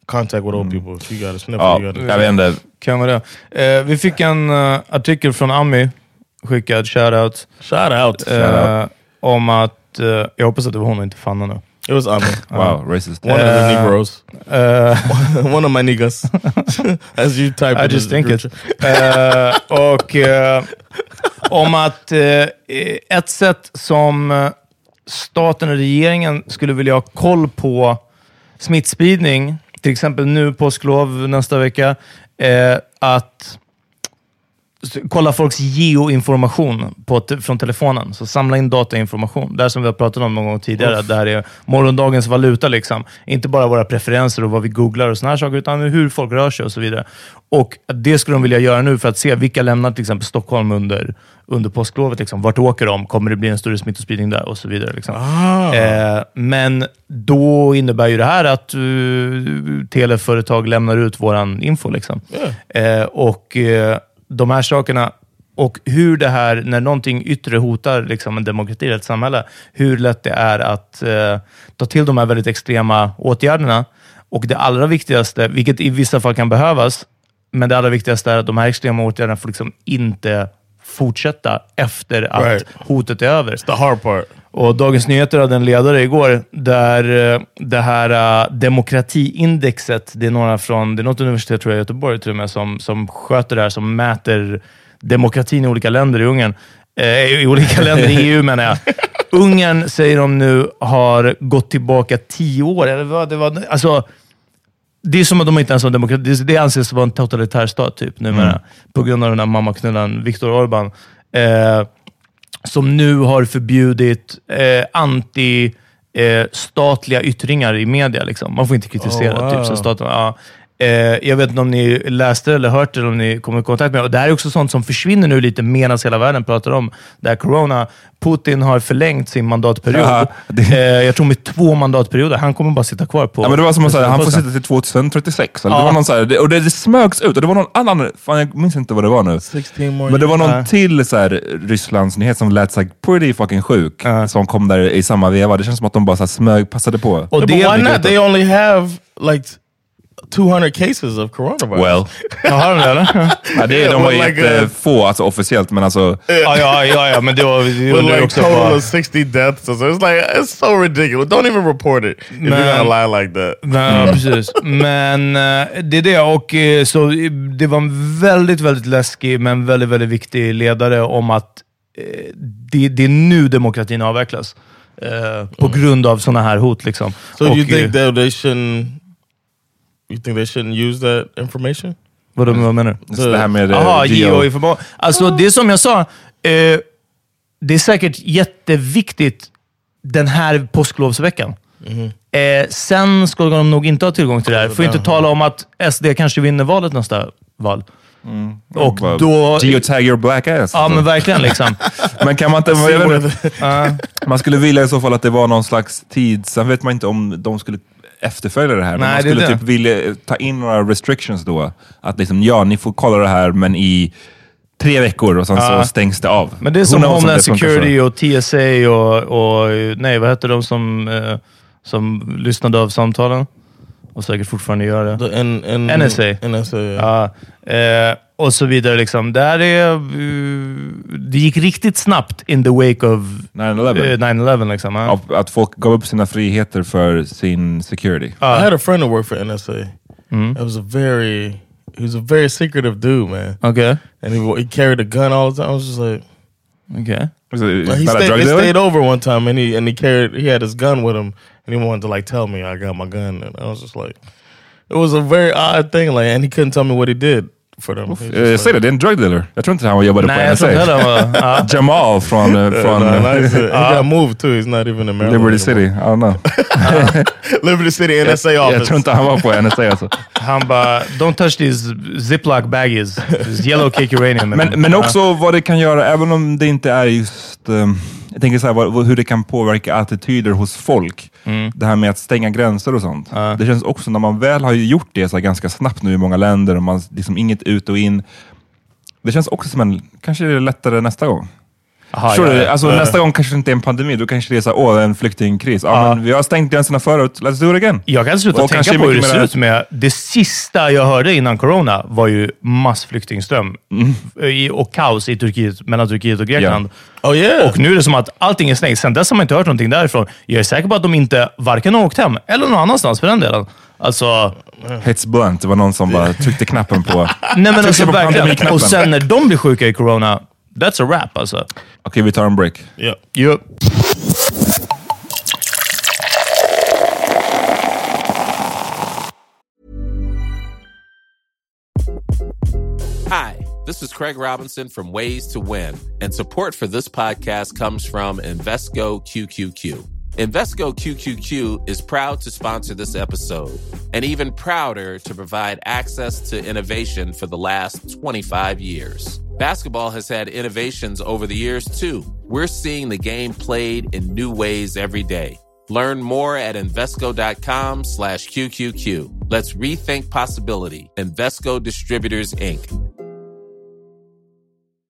contact with old people. If you got a sniffle, ja you got jag vet inte. Kan vara det. Eh, vi fick en eh, artikel från Ami, skickad, shoutout, shout out. eh, om att, eh, jag hoppas att det var hon och inte Fanna nu. It was Ami, [LAUGHS] Wow, racist. one of the Uh, Negroes, Eh, [LAUGHS] one of my niggas, [LAUGHS] as you type. I just think it. Eh, och eh, om att eh, ett sätt som eh, staten och regeringen skulle vilja ha koll på smittspridning, till exempel nu påsklov nästa vecka, eh, att kolla folks geoinformation på från telefonen. Så samla in datainformation. Det här som vi har pratat om någon gång tidigare. att Det här är morgondagens valuta. Liksom. Inte bara våra preferenser och vad vi googlar och såna här saker, utan hur folk rör sig och så vidare. Och det skulle de vilja göra nu för att se vilka lämnar till exempel Stockholm under, under påsklovet. Liksom. Vart åker de? Kommer det bli en större smittospridning där? Och så vidare. Liksom. Eh, men då innebär ju det här att uh, teleföretag lämnar ut våran info. Liksom. Eh, och eh, de här sakerna och hur det här, när någonting yttre hotar liksom en demokrati eller ett samhälle, hur lätt det är att eh, ta till de här väldigt extrema åtgärderna. Och det allra viktigaste, vilket i vissa fall kan behövas, men det allra viktigaste är att de här extrema åtgärderna får liksom inte fortsätta efter att Right. hotet är över. The hard part. Och Dagens Nyheter hade en ledare igår där eh, det här uh, demokratiindexet, det är några från, det är något universitet tror jag, i Göteborg till och med, som, som sköter det här, som mäter demokratin i olika länder i Ungern. Eh, I olika [LAUGHS] länder i EU menar jag. Ungern säger de nu har gått tillbaka tio år. Eller vad, det, var, alltså, det är som att de inte ens har demokrati. Det, anses vara en totalitär stat typ, numera, på grund av den här mammaknullaren Viktor Orbán. Eh, som nu har förbjudit eh, anti eh, statliga yttringar i media. Liksom. Man får inte kritisera Oh, wow. typ, så staten. Ja. Eh, jag vet inte om ni läste eller hört det, eller om ni kommer i kontakt med det. Och Det här är också sånt som försvinner nu lite medan hela världen pratar om det här corona. Putin har förlängt sin mandatperiod. Ja, det- eh, jag tror med två mandatperioder. Han kommer bara sitta kvar på... Ja, men det var som att säga, han får sitta till 2036. Eller? Det Ja. var någon så här, det, och det, det smögs ut. Och det var någon annan, fan jag minns inte vad det var nu. 16 more Men det var någon Ja. till så här, Rysslands nyhet som lät så här, pretty fucking sjuk, Ja. som kom där i samma veva. Det känns som att de bara så här, smög, passade på. Och det but why not? They only have like 200 cases of coronavirus. Well. Har de det eller? Ja, det, de var like a- jättefå alltså, officiellt, men alltså... Ja, ja, ja, ja men det var... Det like också total of 60 deaths. So it's like, it's so ridiculous. Don't even report it if you're Man. gonna lie like that. Nej, precis. Men eh, det är det. Och eh, så eh, Det var en väldigt, väldigt läskig, men väldigt, väldigt viktig ledare om att det, det är nu demokratin avvecklas. Eh, på grund av sådana här hot. Liksom. So Och, you think that they shouldn't? You think they shouldn't use that information? Vad, vad menar du? Så det här med eh, Jaha, geo-. Alltså, det är som jag sa. Eh, det är säkert jätteviktigt den här påsklovsveckan. Eh, sen ska de nog inte ha tillgång till det här. Får inte tala om att SD kanske vinner valet nästa val. Och Bara då... Geotag your black ass. Ja, men verkligen. liksom. [LAUGHS] Men kan man inte... [LAUGHS] Ja. man skulle vilja i så fall att det var någon slags tid, sen vet man inte om de skulle efterfölja det här, Nej, man skulle det. typ vilja ta in några restrictions då. Att liksom, ja, ni får kolla det här, men i tre veckor och sen Ja. så stängs det av. Men det är som Homeland Security och TSA och, och... Nej, vad heter de som, eh, som lyssnade av samtalen? Och säkert fortfarande gör det. The N, N, NSA. NSA. Yeah. Ja, eh, och så vidare. Liksom. Där är, eh, det gick riktigt snabbt in the wake of 9/11. eh, 9-11. Liksom. Ja. Att folk gav upp sina friheter för sin security. I had a friend who worked for NSA. Mm. It was a very, he was a very secretive dude, man. Okej. And he he carried a gun all the time. I was just like, Okej. So, Like, he stayed, drug they stayed over one time, and he and he carried he had his gun with him, and he wanted to like tell me I got my gun, and I was just like, it was a very odd thing, like, and he couldn't tell me what he did for them. He was just like- Säg det, det är en drug dealer. Jag tror inte han jobbade Nej, på jag NSA. heller han var... Ja. Jamal från, eh, från No, eh, no, he's- he got moved too. He's not even in Maryland. Liberty anymore. City. I don't know. [LAUGHS] Liberty City NSA office. Jag tror inte han var på NSA alltså. Han bara, don't touch these ziploc baggies. This yellow cake uranium. Men, men också vad det kan göra, även om det inte är just... ehm, jag tänker så här, vad, hur det kan påverka attityder hos folk. Det här med att stänga gränser och sånt. Det känns också, när man väl har gjort det så ganska snabbt nu i många länder, och man liksom inget ut och in. Det känns också som en, kanske är det lättare nästa gång. Aha, Förstår ja, du? ja. Alltså, Nästa gång kanske det inte är en pandemi, då kanske det är så här, åh, en flyktingkris. Ja, Men vi har stängt gränserna förut, let's do it again. Jag kan sluta Och tänka på hur det ser ut med... Det sista jag hörde innan corona var ju massflyktingström i, och kaos i Turkiet, mellan Turkiet och Grekland. Oh yeah. Och nu är det som att allting är stängt. Sen dess har man inte hört någonting därifrån. Jag är säker på att de inte varken har åkt hem, eller någon annanstans för den delen. Alltså, Hits blunt, det var någon som bara tryckte knappen på... nej men alltså på verkligen. Och sen när de blir sjuka i corona, that's a wrap alltså. Okej, vi tar en break. yeah. Yep. Hi, this is Craig Robinson from Ways to Win, and support for this podcast comes from Invesco QQQ. Invesco QQQ is proud to sponsor this episode and even prouder to provide access to innovation for the last 25 years. Basketball has had innovations over the years too. We're seeing the game played in new ways every day. Learn more at Invesco.com slash QQQ. Let's rethink possibility. Invesco Distributors, Inc.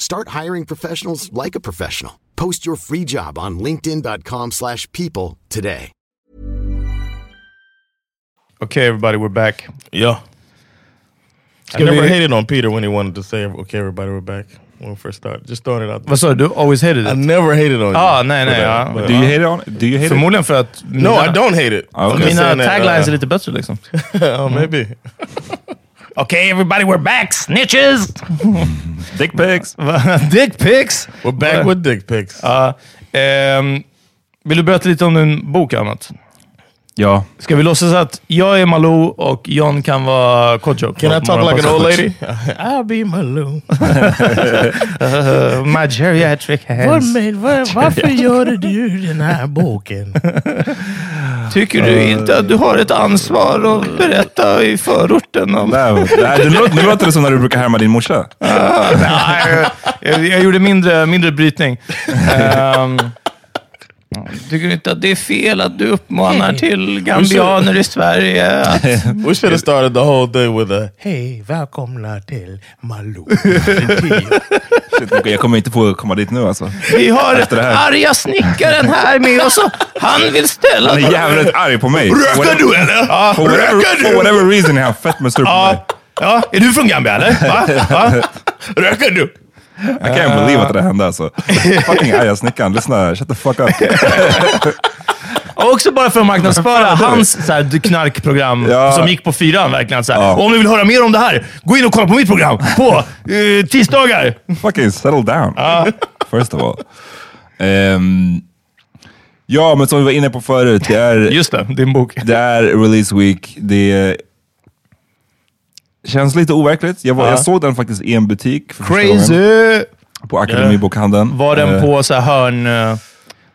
Start hiring professionals like a professional. Post your free job on linkedin.com/people slash people today. Okay everybody, we're back. Yeah. I never vi- hated on Peter when he wanted to say, "Okay, everybody, we're back." When we first started, just throwing it out. There. Vad sa du? Du always hated it? I never hated on Ah, you. nej, for nej, that, ja. but, Do you uh, hate it? On, do you hate it? Förmodligen för att... No, I don't hate it. I'm okay. just Mina saying that, taglines uh, är lite bättre liksom. oh, maybe. [LAUGHS] Okay, everybody, we're back, snitches! [LAUGHS] Dick pics! [LAUGHS] dick pics! We're back with dick pics. Ja. ehm, vill du berätta lite om din bok, Amat? Ja. Ska vi låtsas att jag är Malou och John kan vara Kodjo? Can I talk like an old lady? [LAUGHS] I'll be Malou. Uh, my geriatric hands. varför gör du den här boken? Tycker du inte att du har ett ansvar att berätta i förorten om... Nej, nej, det låter, nu låter det som när du brukar härma din morsa. Nej, jag, jag gjorde mindre, mindre brytning. [LAUGHS] Ehm, tycker du inte att det är fel att du uppmanar till gambianer i Sverige att... We should have started the whole thing with a Hej, välkomna till Malou. [LAUGHS] Shit, Jag kommer inte få komma dit nu alltså. Vi har Efter det här. arga snickaren här med oss och han vill ställa... Han är jävligt arg på mig. Rökar [LAUGHS] du eller? Ja, For whatever, rökar for du? whatever reason är han fett med på mig. Ja. är du från Gambia eller? Va? Va? [LAUGHS] Rökar du? I can't believe att det hände alltså. Fucking arga snickaren. Lyssna, shut the fuck up. Och också bara för att marknadsföra [LAUGHS] hans så här, knarkprogram Ja. som gick på fyran. Verkligen, så. Ja. Om ni vill höra mer om det här, gå in och kolla på mitt program på eh, tisdagar. Fucking settle down. First of all. Ehm, ja, men som vi var inne på förut. Det är, Just det, din bok. det är release week. Det känns lite overkligt. Jag, var, Ja. jag såg den faktiskt i en butik för Crazy! På Akademibokhandeln. Var den Eh, på så här hörn... eh,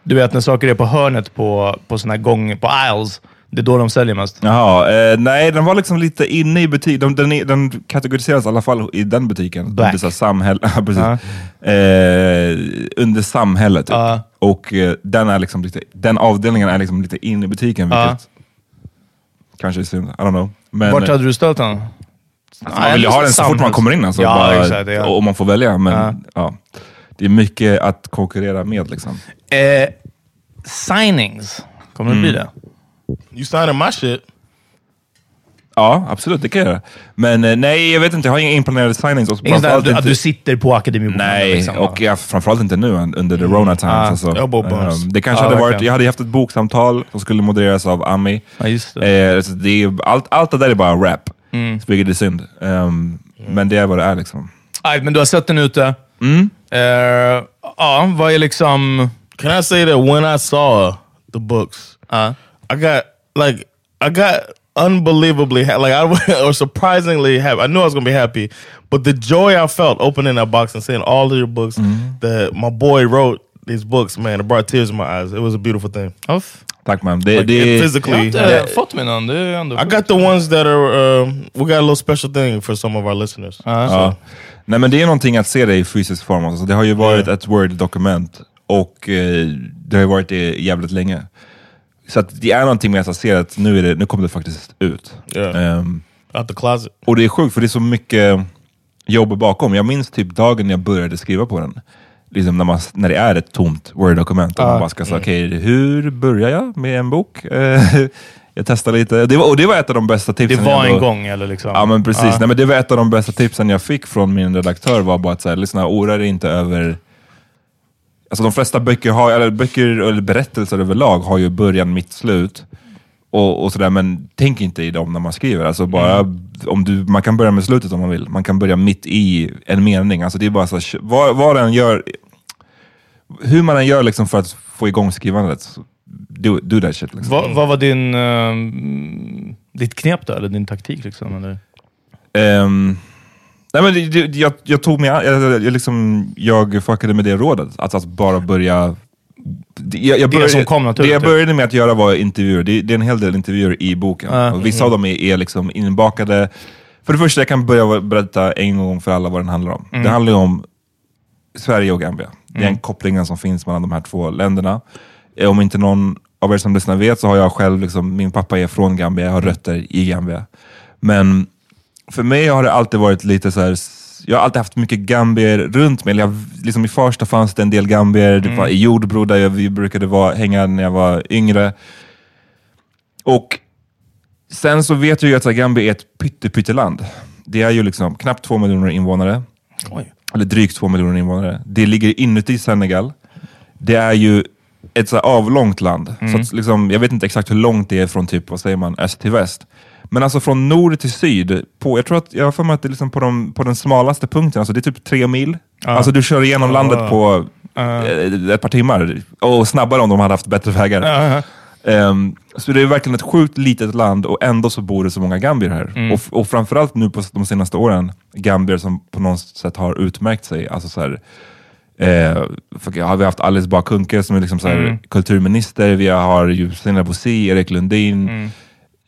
Du vet när saker är på hörnet på, på såna här gång, på aisles. Det är då de säljer mest. Jaha, eh, nej den var liksom lite inne i butiken. Den, den, den kategoriseras i alla fall i den butiken. Black. Under, så här samhäll, [LAUGHS] ja, precis. Ja. Eh, under samhället. Typ. Ja. Och eh, den, är liksom lite, den avdelningen är liksom lite inne i butiken, vilket kanske är synd. I don't know. Men, Vart hade du ställt den? Man vill ju ha den så fort man kommer in. Alltså, Ja, bara, exakt, ja. Och man får välja. Men, Ja. ja. Det är mycket att konkurrera med. Liksom. Eh, signings. Kommer det bli Mm. det? You signing my shit. Ja, absolut. Det kan jag göra. Men eh, nej, jag vet inte. Jag har inga inplanerade signings. Och Inget att, du, att inte- du sitter på Akademibokhandeln? Nej, liksom, och jag, framförallt inte nu un- under the Rona times. Ah, alltså. Ehm, det kanske Ja, hade varit, jag hade haft ett boksamtal som skulle modereras av Ami. Just det. Eh, så det är, allt, allt det där är bara rap, Mm. vilket är synd. Ehm, Men det är vad det är liksom. Aj, men du har sett den ute. Mm. Eh, ja, vad är liksom... Can I say that when I saw the books, Uh, I got like I got unbelievably ha- like I [LAUGHS] or surprisingly happy. I knew I was gonna be happy, but the joy I felt opening that box and seeing all of your books that my boy wrote these books, man, it brought tears in my eyes. It was a beautiful thing. off. Tack man. Det, Like, det, it Jag har physically. inte fått mig någon. Det är ändå I got the ones that are. Um, we got a little special thing for some of our listeners. ja. Nej men det är någonting att se det i fysisk form. Alltså, det har ju varit ett Word-dokument och eh, det har ju varit det jävligt länge. Så att det är någonting med att ser att nu, är det, nu kommer det faktiskt ut. Yeah. Ehm, Out the closet. Och det är sjukt för det är så mycket jobb bakom. Jag minns typ dagen jag började skriva på den. Liksom när, man, när det är ett tomt Word-dokument. Och man bara ska säga, okej, hur börjar jag med en bok? Eh, [LAUGHS] jag testar lite. Det var, och det var ett av de bästa Det tipsen. var jag en gång, eller liksom? Ja men precis. Ja. Nej, men det var ett av de bästa tipsen jag fick från min redaktör. var bara att säga, lyssna, oroa dig inte över... Alltså de flesta böcker, har, eller böcker eller berättelser överlag har ju början, mitt, slut. Och, och sådär, men tänk inte i dem när man skriver. Alltså bara, om du, man kan börja med slutet om man vill. Man kan börja mitt i en mening. Alltså det är bara så, här, vad, vad den gör, hur man än gör liksom för att få igång skrivandet, så do, do that shit. Liksom. Vad, vad var din, ehm, ditt knep då? Eller din taktik? Liksom, eller? Ehm, nej men det, det, jag, jag tog mig jag, jag, jag, liksom, jag fuckade med det rådet. Att, att bara börja... Det, jag, jag Det började, som kom naturligt, Det jag typ. började med att göra var intervjuer. Det, det är en hel del intervjuer i boken. Ja. Och vissa av dem är, är liksom inbakade. För det första, jag kan börja berätta en gång för alla vad den handlar om. Mm. Det handlar ju om Sverige och Gambia. Det är en kopplingen som finns mellan de här två länderna. Eh, Om inte någon av er som lyssnar vet så har jag själv, liksom, min pappa är från Gambia, jag har rötter i Gambia. Men för mig har det alltid varit lite så här. jag har alltid haft mycket gambier runt mig. Eller Jag, liksom I Farsta fanns det en del gambier, det var i Jordbro där jag, vi brukade vara, hänga när jag var yngre. Och sen så vet jag ju att Gambia är ett pytte, pytteland. Det är ju liksom knappt två miljoner invånare. Oj. Eller drygt två miljoner invånare. Det ligger inuti Senegal. Det är ju ett så avlångt land. Så att, liksom, jag vet inte exakt hur långt det är från typ, vad säger man, öst till väst. Men alltså från nord till syd, på, jag tror att jag har för mig att det är liksom på, de, på den smalaste punkten, alltså det är typ tre mil. Alltså du kör igenom landet på eh, ett par timmar. Och snabbare om de hade haft bättre vägar. Ehm, så det är verkligen ett sjukt litet land och ändå så bor det så många gambier här. Och, och framförallt nu på de senaste åren, gambier som på något sätt har utmärkt sig. Alltså så här, eh, för, ja, vi har haft Alice Bah Kuhnke som är liksom så här, kulturminister, vi har ju Sina Bosi, Erik Lundin.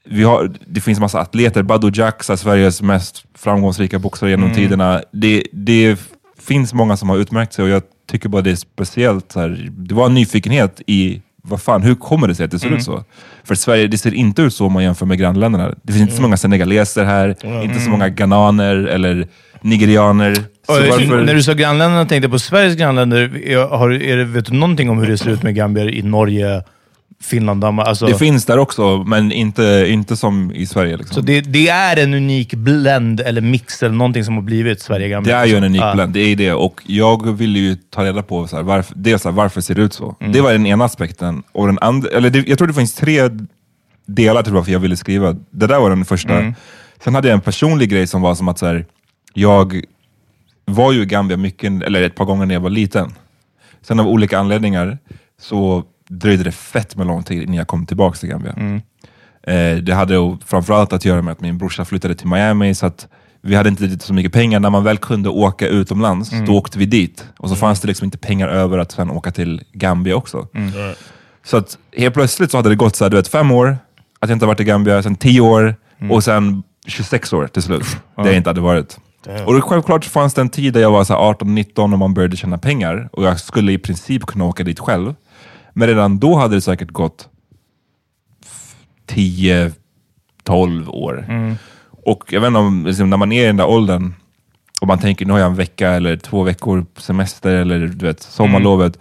Vi har, det finns massa atleter, Badou Jack, Sveriges mest framgångsrika boxare genom tiderna. Det, det finns många som har utmärkt sig och jag tycker bara det är speciellt. Så här, det var en nyfikenhet i vad fan, hur kommer det sig att det ser ut så? För Sverige, det ser inte ut så om man jämför med grannländerna. Det finns inte så många senegaleser här, inte så många ghananer eller nigerianer. Varför- När du sa grannländerna tänkte jag på Sveriges grannländer. Har, är det, vet du någonting om hur det ser ut med gambier i Norge, Finland, Danmark? Alltså, Det finns där också, men inte, inte som i Sverige. Liksom. så det, det är en unik blend eller mix eller någonting som har blivit Sverige-gambier? Det är ju en unik Ja. blend, det är det. Och jag ville ju ta reda på så här, varför, dels så här, varför ser det ut så. Mm. Det var den ena aspekten. Och den andra, eller det, jag tror det finns tre delar till varför jag ville skriva. Det där var den första. Mm. Sen hade jag en personlig grej som var som att så här, jag var ju i Gambia mycket, eller ett par gånger när jag var liten. Sen av olika anledningar så dröjde det fett med lång tid innan jag kom tillbaka till Gambia. Eh, det hade framförallt att göra med att min brorsa flyttade till Miami, så att vi hade inte så mycket pengar. När man väl kunde åka utomlands, då åkte vi dit. Och så fanns det liksom inte pengar över att sen åka till Gambia också. Så att helt plötsligt så hade det gått så här, du vet, fem år, att jag inte varit i Gambia, sen tio år och sen 26 år till slut. Det jag inte hade varit. Och det, självklart fanns det en tid där jag var så här 18-19 och man började tjäna pengar och jag skulle i princip kunna åka dit själv. Men redan då hade det säkert gått 10-12 år. Och jag vet inte om, liksom, när man är i den där åldern och man tänker nu har jag en vecka eller två veckor semester eller du vet, sommarlovet.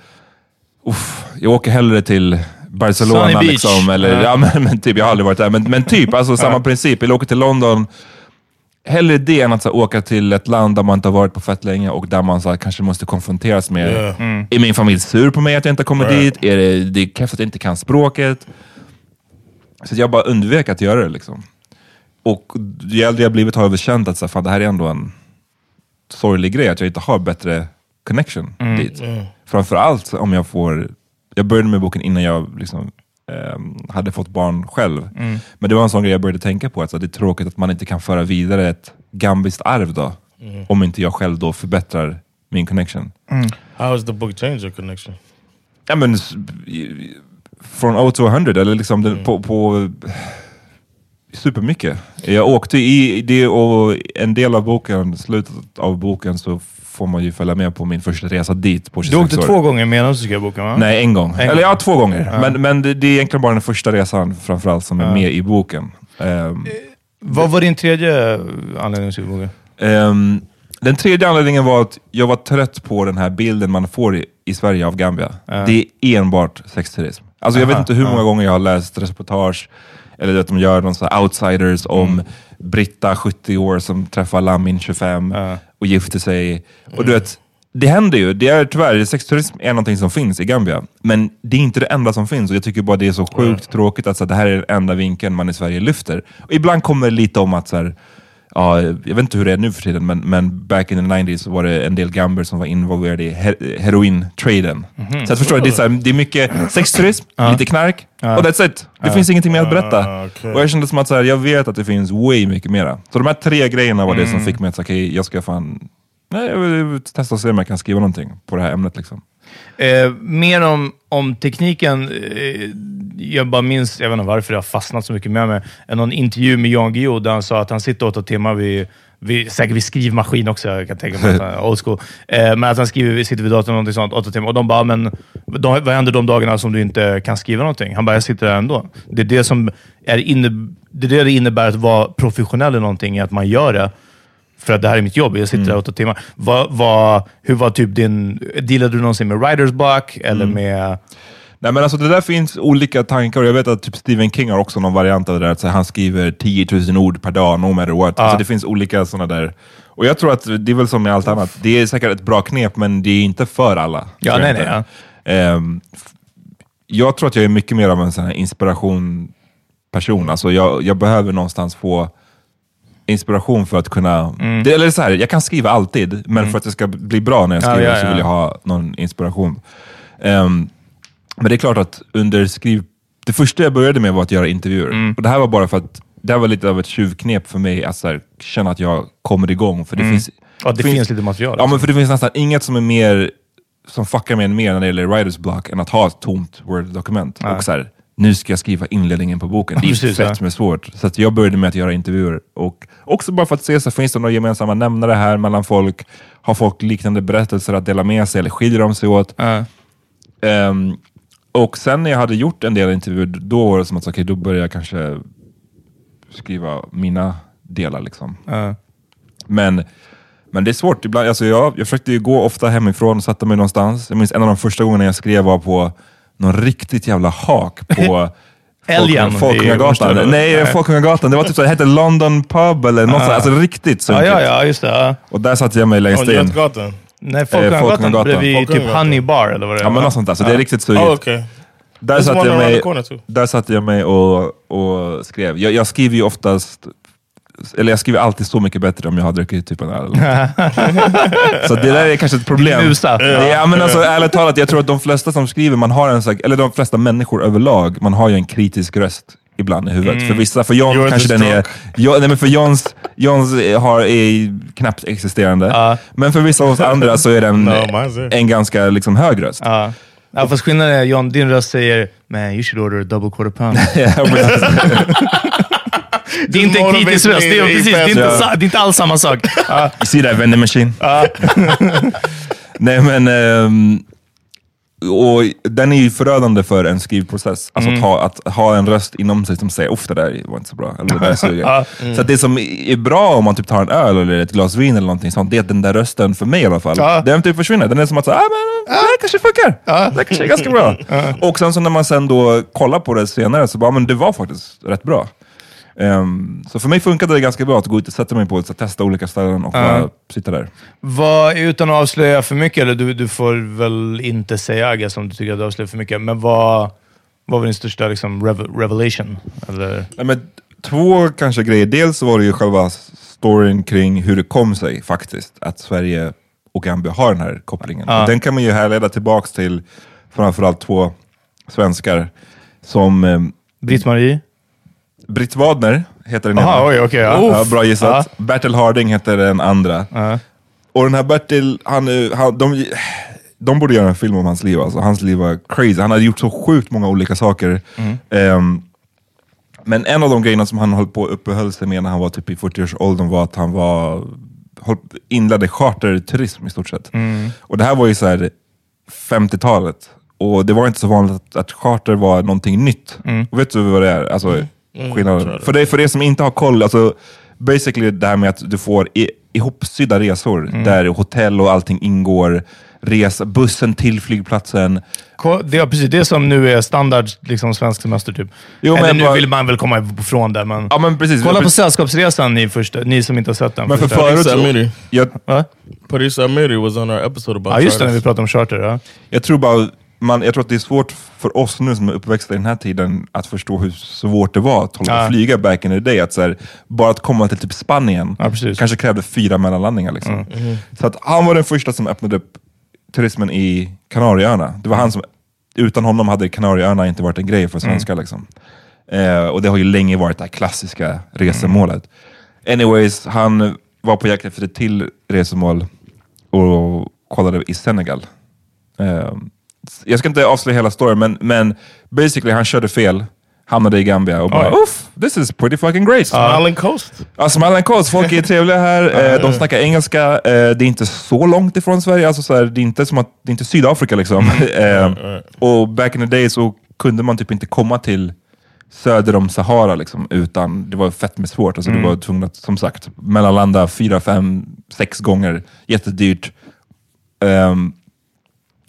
Uff, jag åker hellre till Barcelona liksom, eller, Ja. ja. men, men typ, jag har aldrig varit där, men, men typ, alltså [LAUGHS] samma princip. Eller åker till London. Hellre det än att så, åka till ett land där man inte har varit på fett länge och där man så, kanske måste konfronteras med, är min familj sur på mig att jag inte kommer dit? Är det, det är kräft att jag inte kan språket? Så jag bara undvek att göra det. Liksom. Och ju äldre jag blivit har jag väl känt att så fan, det här är ändå en sorglig grej, att jag inte har bättre connection dit. Framförallt om jag får, jag började med boken innan jag liksom, hade fått barn själv. Men det var en sån grej jag började tänka på, att så, det är tråkigt att man inte kan föra vidare ett gambiskt arv då, om inte jag själv då förbättrar min connection. How has the book changed your connection? Ja, men, från 0 to 100, eller liksom den, på, på supermycket. Jag åkte i det och en del av boken, slutet av boken, så får man ju följa med på min första resa dit på 26 Du åkte år. två gånger medan du skrev boken va? Nej, en gång. En Eller gång. ja, två gånger. Men, men det, det är egentligen bara den första resan framförallt som är med i boken. Ehm, Vad var din tredje anledning till boken? Ehm, den tredje anledningen var att jag var trött på den här bilden man får i, i Sverige av Gambia. Det är enbart sexturism. Alltså jag vet inte hur många gånger jag har läst reportage, eller att de gör någon sån outsiders om Britta, 70 år, som träffar Lamin, 25, och gifter sig. Och du vet, det händer ju. Det är tyvärr, sexturism är någonting som finns i Gambia. Men det är inte det enda som finns och jag tycker bara det är så sjukt tråkigt att så, här, det här är den enda vinkeln man i Sverige lyfter. Och ibland kommer det lite om att så här, Ja, jag vet inte hur det är nu för tiden, men, men back in the 90s så var det en del gamber som var involverade i her heroin-traden. Så jag förstår, det är, så här, det är mycket sexturism, lite knark, och that's it. Det finns ingenting mer att berätta. okej. Och jag kände som att så här, jag vet att det finns way mycket mera. Så de här tre grejerna var det som fick mig att säga, okej, jag ska fan... Nej, jag vill testa och se om jag kan skriva någonting på det här ämnet. Liksom. Eh, mer om, om tekniken. Eh, jag bara minns, jag vet inte varför det har fastnat så mycket med mig, någon intervju med Jan Guillou där han sa att han sitter åtta timmar vid, vid säkert vid skrivmaskin också, jag kan tänka mig att han är old school. Eh, men att han skriver, sitter vid datorn någonting sånt, åtta timmar. Och de bara, men de, vad händer de dagarna som du inte kan skriva någonting? Han bara, jag sitter där ändå. Det är det som är inne, det, är det det innebär att vara professionell i någonting, är att man gör det för att det här är mitt jobb. Jag sitter där åtta timmar. Vad, vad, hur var typ din... Dealade du någonsin med writers block? Eller med... Nej men alltså det där finns olika tankar och jag vet att typ Stephen King har också någon variant av det där, att så han skriver 10 000 ord per dag, no matter what. Så det finns olika sådana där. Och jag tror att det är väl som med allt annat, det är säkert ett bra knep, men det är inte för alla. Ja, nej, nej, Ehm, f- jag tror att jag är mycket mer av en sån här inspiration person. Alltså jag, jag behöver någonstans få inspiration för att kunna... Mm. Det, eller så här, jag kan skriva alltid, men för att det ska bli bra när jag Ja, skriver ja, så ja. vill jag ha någon inspiration. Ehm, men det är klart att under skriv... Det första jag började med var att göra intervjuer. Mm. Och det här var bara för att det här var lite av ett tjuvknep för mig att så här, känna att jag kommer igång. För det Mm. finns, Ja, det finns lite material, Ja, liksom. men för det finns nästan inget som är mer som fuckar en mer när det gäller writers block än att ha ett tomt word-dokument. Ja. Och så här, nu ska jag skriva inledningen på boken. Det är Precis, fett ja. med svårt. Så jag började med att göra intervjuer. Och också bara för att se, så finns det några gemensamma nämnare här mellan folk? Har folk liknande berättelser att dela med sig eller skiljer de sig åt? Ehm, och sen när jag hade gjort en del intervjuer, då var det som att okej, då började jag kanske skriva mina delar. Liksom. Men, men det är svårt. Ibland, alltså jag, jag försökte gå ofta hemifrån och sätta mig någonstans. Jag minns en av de första gångerna jag skrev var på någon riktigt jävla hak på [LAUGHS] Älgen Folkungagatan. Nej, Nej. Folkungagatan. Det var typ så, det hette London Pub eller något Ah. sånt. Alltså riktigt Ja, sunkigt. ja, ja, just det. Ja. Och där satte jag mig längst in. Götgatan? Nej, Eh, Folkungagatan bredvid typ. Honey Bar eller vad det är. Ja, men något sånt där. Så det är riktigt sugigt. Oh, okay. Där satte, jag mig, där satte jag mig och, och skrev. Jag, jag skriver ju oftast, eller jag skriver alltid så mycket bättre om jag har druckit typ en öl. [LAUGHS] så det där är kanske ett problem. Musa. Ja, men alltså, ärligt talat, jag tror att de flesta som skriver, man har en, sak- eller de flesta människor överlag, man har ju en kritisk röst ibland i huvudet. Mm. För vissa, för John You're kanske den är, stroke. ja, nej, men för Johns, Johns har, är knappt existerande. Men för vissa av oss andra så är den [LAUGHS] No, en ganska liksom, hög röst. Ja. Ja, fast skillnaden är John, din röst säger “Man, you should order a double quarter pound”. [LAUGHS] [LAUGHS] Det är inte en kritisk röst. Det är, precis, det är, inte, Ja. det är inte alls samma sak. [LAUGHS] You see that vending machine? [LAUGHS] Nej men, ehm, och den är ju förödande för en skrivprocess. Alltså Mm. att, ha, att ha en röst inom sig som säger uff det där var inte så bra. Eller, det där suger. Ja. Så att det som är bra om man typ tar en öl eller ett glas vin eller någonting sånt, det är att den där rösten, för mig i alla fall, Ja. den typ försvinner. Den är som att, ah, men, det här kanske funkar. Det här kanske är ganska bra. Och sen så när man sen då kollar på det senare så bara, men det var faktiskt rätt bra. Ehm, så för mig funkade det ganska bra att gå ut och sätta mig på ett, testa olika ställen och bara sitta där. Vad, utan att avslöja för mycket, eller du, du får väl inte säga Aggas om du tycker att du avslöjar för mycket, men vad, vad var din största liksom, rev- revelation? Eller? Nej, men två kanske grejer. Dels var det ju själva storyn kring hur det kom sig faktiskt att Sverige och Gambia har den här kopplingen. Ja. Och den kan man ju härleda tillbaks till framförallt två svenskar som eh, Britt-Marie? Britt Wadner heter den Aha, ena. oj, okej, ja. ja, bra gissat. Bertil Harding heter den andra. Ja. Och den här Bertil, han, eh, han, de, de borde göra en film om hans liv. Alltså. Hans liv var crazy. Han hade gjort så sjukt många olika saker. Mm. Ehm, men en av de grejerna som han höll på uppehöll sig med när han var typ i 40-årsåldern var att han var, inledde charterturism i stort sett. Mm. Och det här var ju så här 50-talet. Och det var inte så vanligt att, att charter var någonting nytt. Mm. Och vet du vad det är? Alltså, skillnaden. För, det, för det som inte har koll, alltså, basically det här med att du får i, ihopsydda resor, Mm. där hotell och allting ingår, resa, bussen till flygplatsen. Det är precis det som nu är standard liksom, svensk semester. Typ. Jo, Eller men nu bara- vill man väl komma ifrån det, men... Ja, men precis. Kolla på Sällskapsresan, ni, första, ni som inte har sett den. Men för förut... Amiri. Jag, Va? Parisa Amiri was on our episode about Ja, just det, när vi pratar om charter. Ja. jag tror bara man, jag tror att det är svårt för oss nu som är uppväxta i den här tiden att förstå hur svårt det var att hålla Ja. flyga back in the day. Att så här, bara att komma till typ Spanien Ja, kanske krävde fyra mellanlandningar. Liksom. Mm. Så att han var den första som öppnade upp turismen i Kanarieöarna. Det var han som, utan honom hade Kanarieöarna inte varit en grej för svenskar. Mm. Liksom. Eh, och det har ju länge varit det här klassiska resemålet. Anyways, han var på jakt efter ett till resemål och kollade i Senegal. Eh, jag ska inte avslöja hela storyn, men, men basically han körde fel, hamnade i Gambia och bara Oj. uff, this is pretty fucking great. Smiling Coast. Ja, Smiling Coast, folk är trevliga här, [LAUGHS] eh, de snackar engelska, eh, det är inte så långt ifrån Sverige, alltså, så här, det är inte som att det är inte Sydafrika liksom. [LAUGHS] eh, och back in the day så kunde man typ inte komma till söder om Sahara liksom, utan det var fett med svårt. Alltså, Du var tvungen att, som sagt, mellanlanda fyra, fem, sex gånger, jättedyrt. Ehm,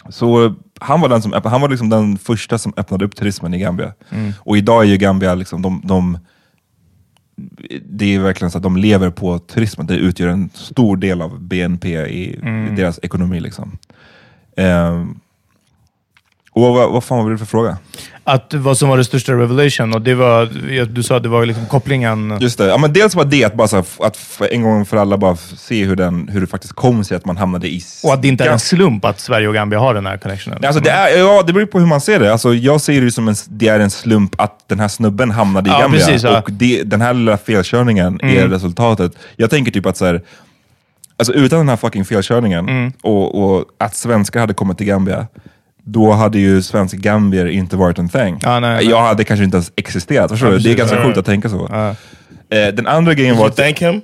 så han var, den som, han var liksom den första som öppnade upp turismen i Gambia. Och idag är ju Gambia, liksom, de, de, det är verkligen så att de lever på turismen. Det utgör en stor del av BNP i, i deras ekonomi. Liksom. Ehm, Och vad, vad fan var det för fråga? Att vad som var det största revelation, och det var, du sa att det var liksom kopplingen... Just det. Ja, men dels var det att, bara så att en gång för alla bara se hur, den, hur det faktiskt kom sig att man hamnade i... Och att det inte är en slump att Sverige och Gambia har den här connectionen. Alltså det, är, ja, det beror på hur man ser det. Alltså, jag ser det som en, det är en slump att den här snubben hamnade i Ja, Gambia. precis, ja. och det, den här lilla felkörningen är Mm. resultatet. Jag tänker typ att så här, alltså, utan den här fucking felkörningen Mm. och, och att svenskar hade kommit till Gambia, då hade ju svenska gambier inte varit en thing. Ja, nej, nej. Jag hade kanske inte ens existerat. Förstår du? Det är ganska coolt att tänka så. Ja. Eh, den andra grejen var att thank him?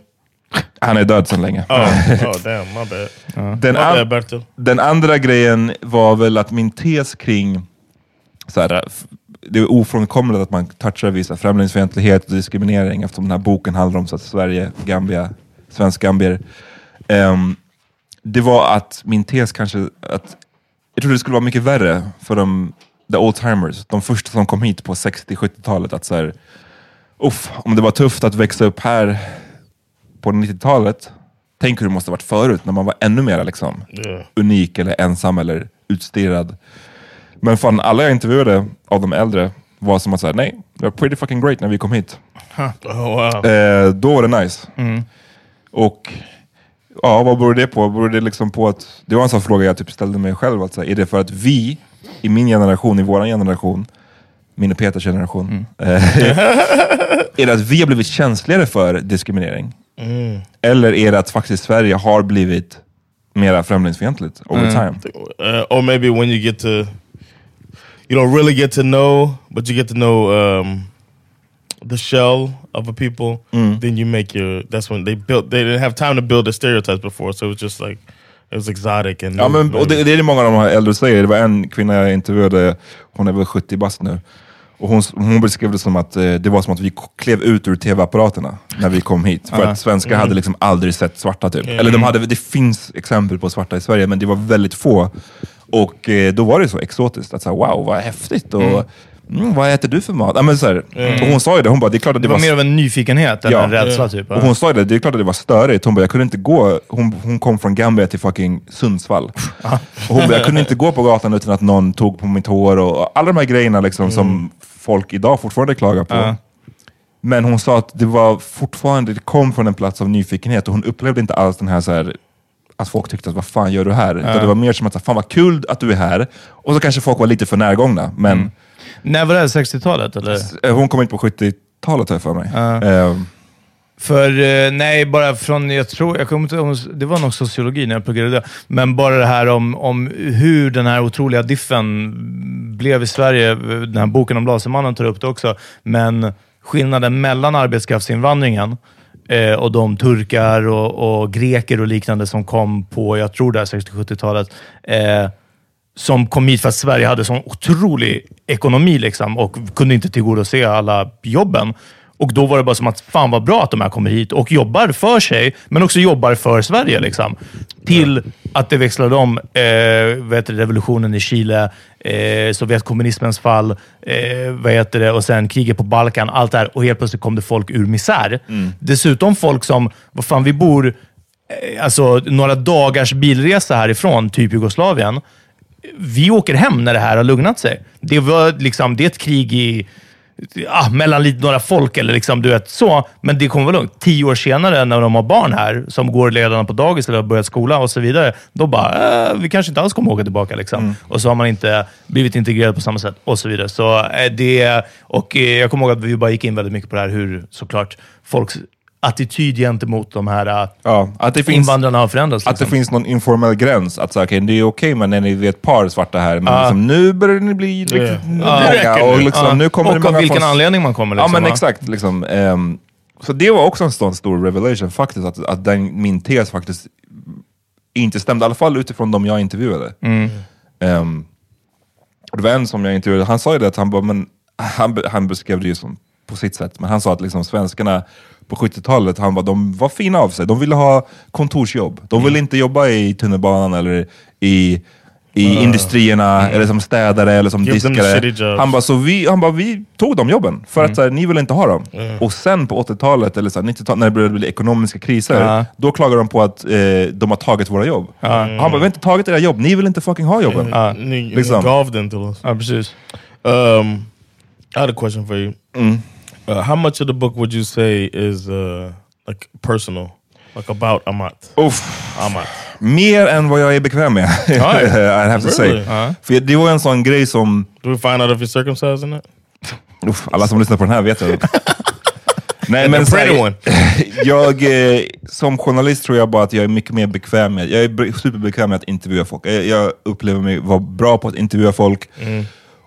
han är död sedan länge. Oh, oh damn, my bad. Den, My an- bad, den andra grejen var väl att min tes kring så här, det är ofrånkomligt att man touchar vissa främlingsfientlighet och diskriminering eftersom den här boken handlar om så att Sverige, Gambia, svensk gambier. Ehm, det var att min tes kanske, att jag trodde det skulle vara mycket värre för de the old timers, de första som kom hit på 60-70-talet. Att så här, uff, om det var tufft att växa upp här på 90-talet, tänk hur det måste ha varit förut när man var ännu mer liksom, Yeah. unik eller ensam eller utstirrad. Men fan, alla jag intervjuade av de äldre var som att säga nej, det var pretty fucking great när vi kom hit. Oh wow. Eh, då var det nice. Mm. Och ja, vad beror det på? Beror det liksom på att, det var en sån fråga jag typ ställde mig själv. Alltså, är det för att vi, i min generation, i vår generation, min och Peters generation, eh, [LAUGHS] är det att vi har blivit känsligare för diskriminering? Mm. Eller är det att faktiskt Sverige har blivit mera främlingsfientligt over time? Uh, or maybe when you get to, you don't really get to know, but you get to know um, the shell of a people. Then you make your. That's when they built. They didn't have time to build the stereotypes before, so it was just like it was exotic and. Ja, men, och det, det är många av de här äldre säger. Det var en kvinna jag intervjuade, hon är väl 70 bast nu. Och hon, hon beskrev det som att eh, det var som att vi klev ut ur tv-apparaterna när vi kom hit. För Ja. att svenskar Mm. hade liksom aldrig sett svarta typ. Mm. Eller de hade, det finns exempel på svarta i Sverige, men det var väldigt få. Och eh, då var det så exotiskt. Att så här, wow, vad häftigt. Och, Mm. Mm, vad äter du för mat? Ja, men så här, Mm. Och hon sa ju det, hon bara, det är klart att Det var mer av en nyfikenhet än en rädsla typ. och hon sa ju det, det är klart att det var störigt. Hon bara, jag kunde inte gå, hon, hon kom från Gambia till fucking Sundsvall. [LAUGHS] Och hon bara, jag kunde inte gå på gatan utan att någon tog på mitt hår och, och alla de här grejerna liksom, som folk idag fortfarande klagar på. Ja. Men hon sa att det var fortfarande, det kom från en plats av nyfikenhet och hon upplevde inte alls den här, så här att folk tyckte att vad fan gör du här? Utan det var mer som att, fan vad kul att du är här. Och så kanske folk var lite för närgångna. Men När var det? 60-talet eller? eh, hon kom in på 70-talet har jag för mig. Eh, För, eh, nej, bara från, jag tror, jag kommer inte det var nog sociologi när jag pluggade det. Men bara det här om, om hur den här otroliga diffen blev i Sverige. Den här boken om Lasermannen tar upp det också. Men skillnaden mellan arbetskraftsinvandringen eh, och de turkar och, och greker och liknande som kom på, jag tror det är 60-70-talet. Eh, som kom hit för att Sverige hade sån otrolig ekonomi liksom, och kunde inte tillgodose alla jobben. Och då var det bara som att, fan vad bra att de här kommer hit och jobbar för sig, men också jobbar för Sverige. Liksom. Till att det växlade om eh, vad heter det, revolutionen i Chile, eh, Sovjetkommunismens fall, eh, vad heter det, och sen kriget på Balkan. Allt det här. Och helt plötsligt kom det folk ur misär. Dessutom folk som, vad fan, vi bor eh, alltså, några dagars bilresa härifrån, typ Jugoslavien vi åker hem när det här har lugnat sig. Det, var liksom, det är ett krig i, ah, mellan lite, några folk, eller liksom, du vet, så, men det kommer vara lugnt. Tio år senare, när de har barn här, som går redan på dagis eller har börjat skola och så vidare, då bara, eh, vi kanske inte alls kommer åka tillbaka. Liksom. Och så har man inte blivit integrerad på samma sätt och så vidare. Så, eh, det, och, eh, jag kommer ihåg att vi bara gick in väldigt mycket på det här, hur såklart folks attityd gentemot de här eh, ja, att det finns, invandrarna har förändrats. Att det liksom. finns någon informell gräns. Att säga, okay, det är okej men när ni är ett par svarta här, men Ja. liksom, nu börjar ni bli riktigt Ja. många. Och, liksom, nu kommer Och det av vilken från- anledning man kommer. Liksom, ja men exakt. Liksom, ehm, så det var också en sån stor revelation faktiskt, att, att den, min tes faktiskt inte stämde. I alla fall utifrån de jag intervjuade. Mm. Och det var en som jag intervjuade, han sa ju det att han bara, men han, han beskrev det ju som på sitt sätt, men han sa att liksom svenskarna på 70-talet, han bara, de var fina av sig. De ville ha kontorsjobb. De ville inte jobba i tunnelbanan eller i i industrierna, eller som städare eller som Give diskare. Han bara, så vi, han bara, vi tog de jobben för att så här, ni vill inte ha dem. Och sen på 80-talet, eller så här, 90-talet, när det började bli ekonomiska kriser, Ja. då klagade de på att eh, de har tagit våra jobb. Han bara, vi har inte tagit era jobb, ni vill inte fucking ha jobben. Ja. Ni, ni Liksom. gav den till oss. Ja, precis. Um, I had a question for you. Mm. Uh, how much of the book would you say is uh, like personal, like about Amat? Uff. Amat. Mer än vad jag är bekväm med, [LAUGHS] [LAUGHS] I have to say. Really? Ja. För det var en sån grej som, Do we find out if you're circumcised in it? uff, alla som lyssnar på den här vet det. [LAUGHS] Nej, men så här, jag, eh, som journalist tror jag bara att jag är mycket mer bekväm med, jag är superbekväm med att intervjua folk. Jag, upplever mig vara bra på att intervjua folk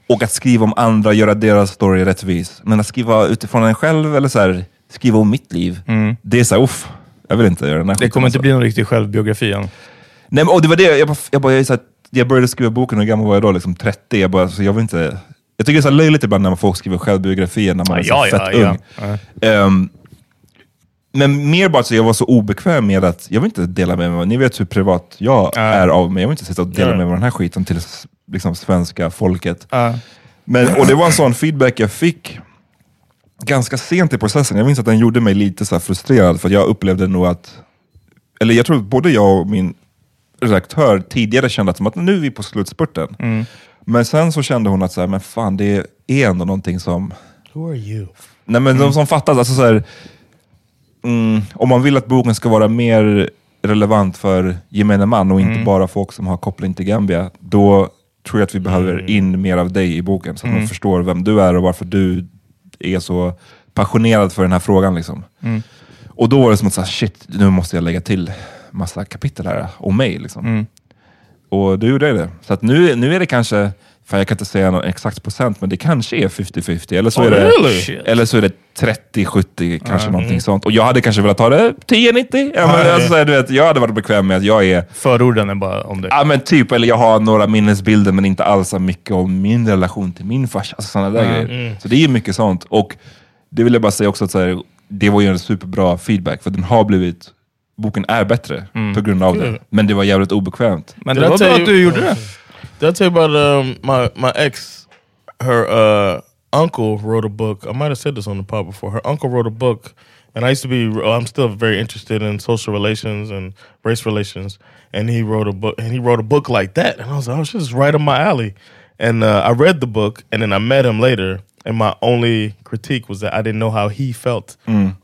och att skriva om andra, göra deras story rättvis. Men att skriva utifrån en själv eller så här, skriva om mitt liv, det är så här, uff, jag vill inte göra den här Det kommer inte alltså. bli någon riktig självbiografi än. Nej, men, och det var det, jag, bara, jag, bara, jag, är så här, jag började skriva boken, hur gammal var jag då? Liksom 30? Jag, bara, så jag vill inte... Jag tycker det är så löjligt ibland när folk skriver självbiografier när man är så Ja, fett ja. ung. Ehm, men mer bara så jag var så obekväm med att jag vill inte dela med mig. Ni vet hur privat jag är av mig. Jag vill inte sitta och dela med mig av den här skiten till liksom, svenska folket. Ja. Men, och det var en sån feedback jag fick ganska sent i processen. Jag minns att den gjorde mig lite så här frustrerad, för jag upplevde nog att, eller jag tror att både jag och min redaktör tidigare kände att, som att nu är vi på slutspurten. Men sen så kände hon att, så här, men fan det är ändå någonting som, Who are you? nej men de som fattas, alltså så här, mm, om man vill att boken ska vara mer relevant för gemene man och inte bara folk som har koppling till Gambia, då tror jag att vi behöver in mer av dig i boken, så att man förstår vem du är och varför du är så passionerad för den här frågan. Liksom. Och då var det som att, så här, shit, nu måste jag lägga till massa kapitel här om mig. Liksom. Och då gjorde jag det. Så att nu, nu är det kanske, för jag kan inte säga någon exakt procent, men det kanske är 50-50. Eller, så Oh, är det- really? Eller så är det 30-70, kanske någonting sånt. Och jag hade kanske velat ha det 10-90. Ja, men, alltså, du vet, jag hade varit bekväm med att jag är Förorden är bara om det. Ja men typ, eller jag har några minnesbilder men inte alls så mycket om min relation till min farsa. Alltså sådana där grejer. Så det är ju mycket sånt. Och det vill jag bara säga också, att så här, det var ju en superbra feedback, för den har blivit, boken är bättre på grund av det. Men det var jävligt obekvämt. Men det I var bra att du gjorde det. Did I tell you about um, my my ex? Her uh, uncle wrote a book. I might have said this on the pod before. Her uncle wrote a book, and I used to be. I'm still very interested in social relations and race relations. And he wrote a book, and he wrote a book like that. And I was like, oh, shit, is right up my alley. And uh, I read the book, and then I met him later. And my only critique was that I didn't know how he felt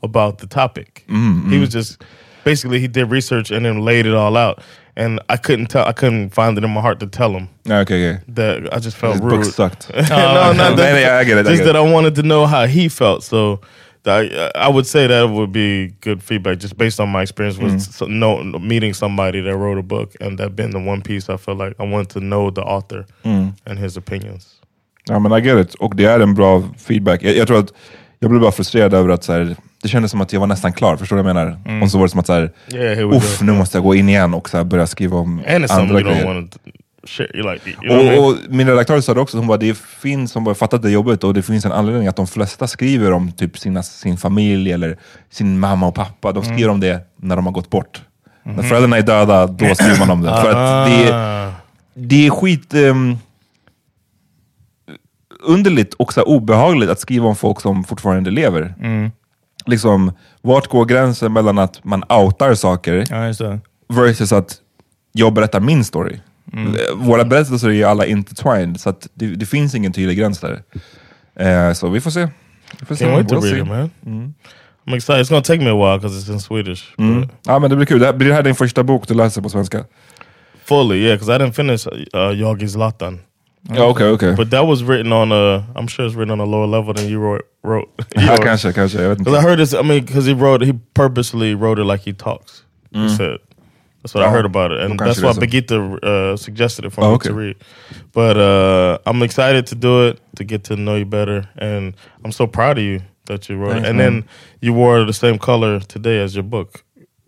about the topic. He was just basically he did research and then laid it all out. And I couldn't tell. I couldn't find it in my heart to tell him Okay, okej, okej. that I just felt This rude. book sucked. [LAUGHS] no, not that. Nej, nej, I get it, I just get that it. I wanted to know how he felt. So that I, I would say that would be good feedback, just based on my experience with Mm. so, no, meeting somebody that wrote a book, and that been the one piece I felt like I wanted to know the author Mm. and his opinions. Ja men I get it. Och det är en bra feedback. Jag, jag tror att jag blev bara frustrerad över att så här, det kändes som att jag var nästan klar, förstår du vad jag menar? Och så var det som att så här, Yeah, uff, nu måste jag gå in igen och så börja skriva om And andra grejer. like, you know? Och, och min redaktör sa det också, hon bara, det finns, hon bara fattat det jobbet och det finns en anledning att de flesta skriver om typ sina, sin familj eller sin mamma och pappa. De skriver om det när de har gått bort. När föräldrarna är döda, då skriver man om det. För att det, är- Ah. det är skit um, underligt och så obehagligt att skriva om folk som fortfarande lever. Liksom, vart går gränsen mellan att man outar saker Ja, versus att jag berättar min story. Eh, Våra berättelser är ju alla intertwined, så det, det finns ingen tydlig gräns där. Eh, så vi får se. Vi får se. Can't wait to read it, man. I'm excited. It's gonna take me a while because it's in Swedish. Mm. but- Ja, men det blir kul. Det här- Blir det här din första bok du läser på svenska? Fully, yeah, because I didn't finish uh, Yogi Zlatan. Ja, okay, okej. But that was written on a, I'm sure it's written on a lower level than you wrote. wrote. Ja, kanske, kanske. Jag vet Because I inte. heard this, I mean, because he wrote, he purposely wrote it like he talks. He said. That's what I heard about it. And that's why så. Birgitta uh, suggested it for Oh, me okay. to read. But uh, I'm excited to do it, to get to know you better. And I'm so proud of you that you wrote Thanks, it. And man. then you wore the same color today as your book.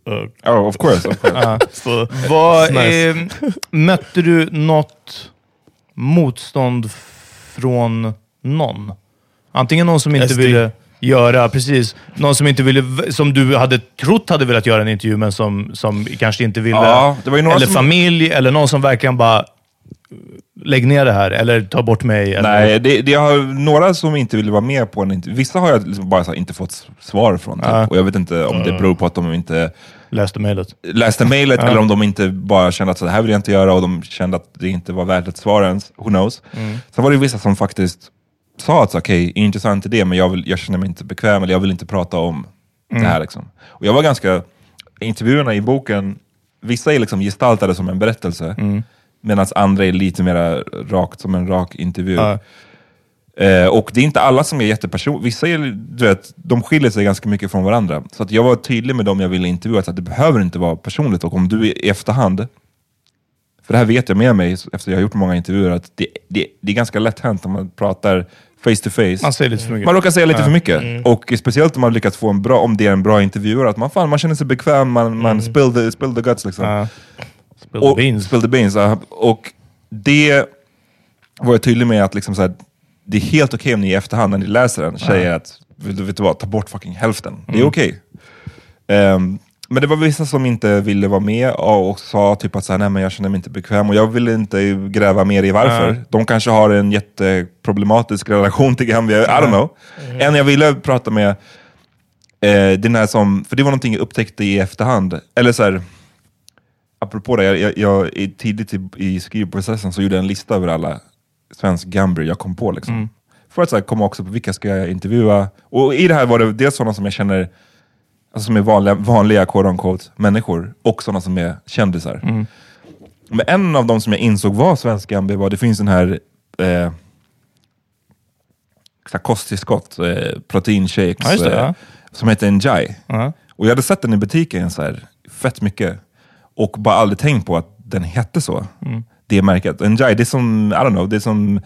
Uh, Oh, of course. Of course. [LAUGHS] so Vad, nice. mötte du något motstånd från någon? Antingen någon som inte SD. ville göra, precis, någon som inte ville, som du hade trott hade velat göra en intervju, men som, som kanske inte ville. Ja, det var ju några eller som- familj, eller någon som verkligen bara lägg ner det här, eller ta bort mig. Eller... Nej, det, det har några som inte ville vara med på en intervju. Vissa har jag liksom bara så här, inte fått svar från. Typ. Ja. Och jag vet inte om det beror på att de inte Läste mejlet. läste mejlet Ja. eller om de inte bara kände att så här vill jag inte göra och de kände att det inte var värt ett svar ens. Who knows? Mm. Sen var det vissa som faktiskt sa att okej, intressant idé, men jag, vill, jag känner mig inte bekväm eller jag vill inte prata om Mm. det här. Liksom. Och jag var ganska, intervjuerna i boken, vissa är liksom gestaltade som en berättelse, Mm. medan andra är lite mer rakt som en rak intervju. Ja. Eh, och det är inte alla som är jättepersonliga. Vissa är, du vet, de skiljer sig ganska mycket från varandra. Så att jag var tydlig med dem jag ville intervjua, att det behöver inte vara personligt. Och om du i efterhand, för det här vet jag med mig efter jag har gjort många intervjuer, att det, det, det är ganska lätt hänt om man pratar face to face. Man säger lite för mycket. Man råkar säga lite Ja. för mycket. Mm. Och speciellt om man lyckats få en bra, om det är en bra intervjuare, att man, fan, man känner sig bekväm, man, man spill, the, spill the guts liksom. Mm. Ja. Spill och, the beans. Spill the beans, ja. Och det var jag tydlig med att liksom så här, det är helt okej om ni i efterhand när ni läser den säger att, vet du, vad, ta bort fucking hälften. Det är Mm. okej. Ehm, men det var vissa som inte ville vara med och, sa typ att så här, nej men jag känner mig inte bekväm och jag ville inte gräva mer i varför. Nej. De kanske har en jätteproblematisk relation till Gambia, I don't know. En jag ville prata med, eh, den här som, för det var någonting jag upptäckte i efterhand, eller så här, apropå det, jag, jag, jag, tidigt i, i skrivprocessen så gjorde jag en lista över alla svensk gambier jag kom på. Liksom. Mm. För att så här, komma också på vilka ska jag intervjua. Och i det här var det dels sådana som jag känner, alltså som är vanliga, vanliga quote unquote, människor, och sådana som är kändisar. Mm. Men en av dem som jag insåg var svensk gambier var, det finns den här eh, kosttillskott, eh, proteinshakes, Ja, det, eh, ja. som heter Enjai. Ja. Och jag hade sett den i butiken så här, fett mycket. Och bara aldrig tänkt på att den hette så. Mm. Det märket. Enjai, det är som, I don't know, det är som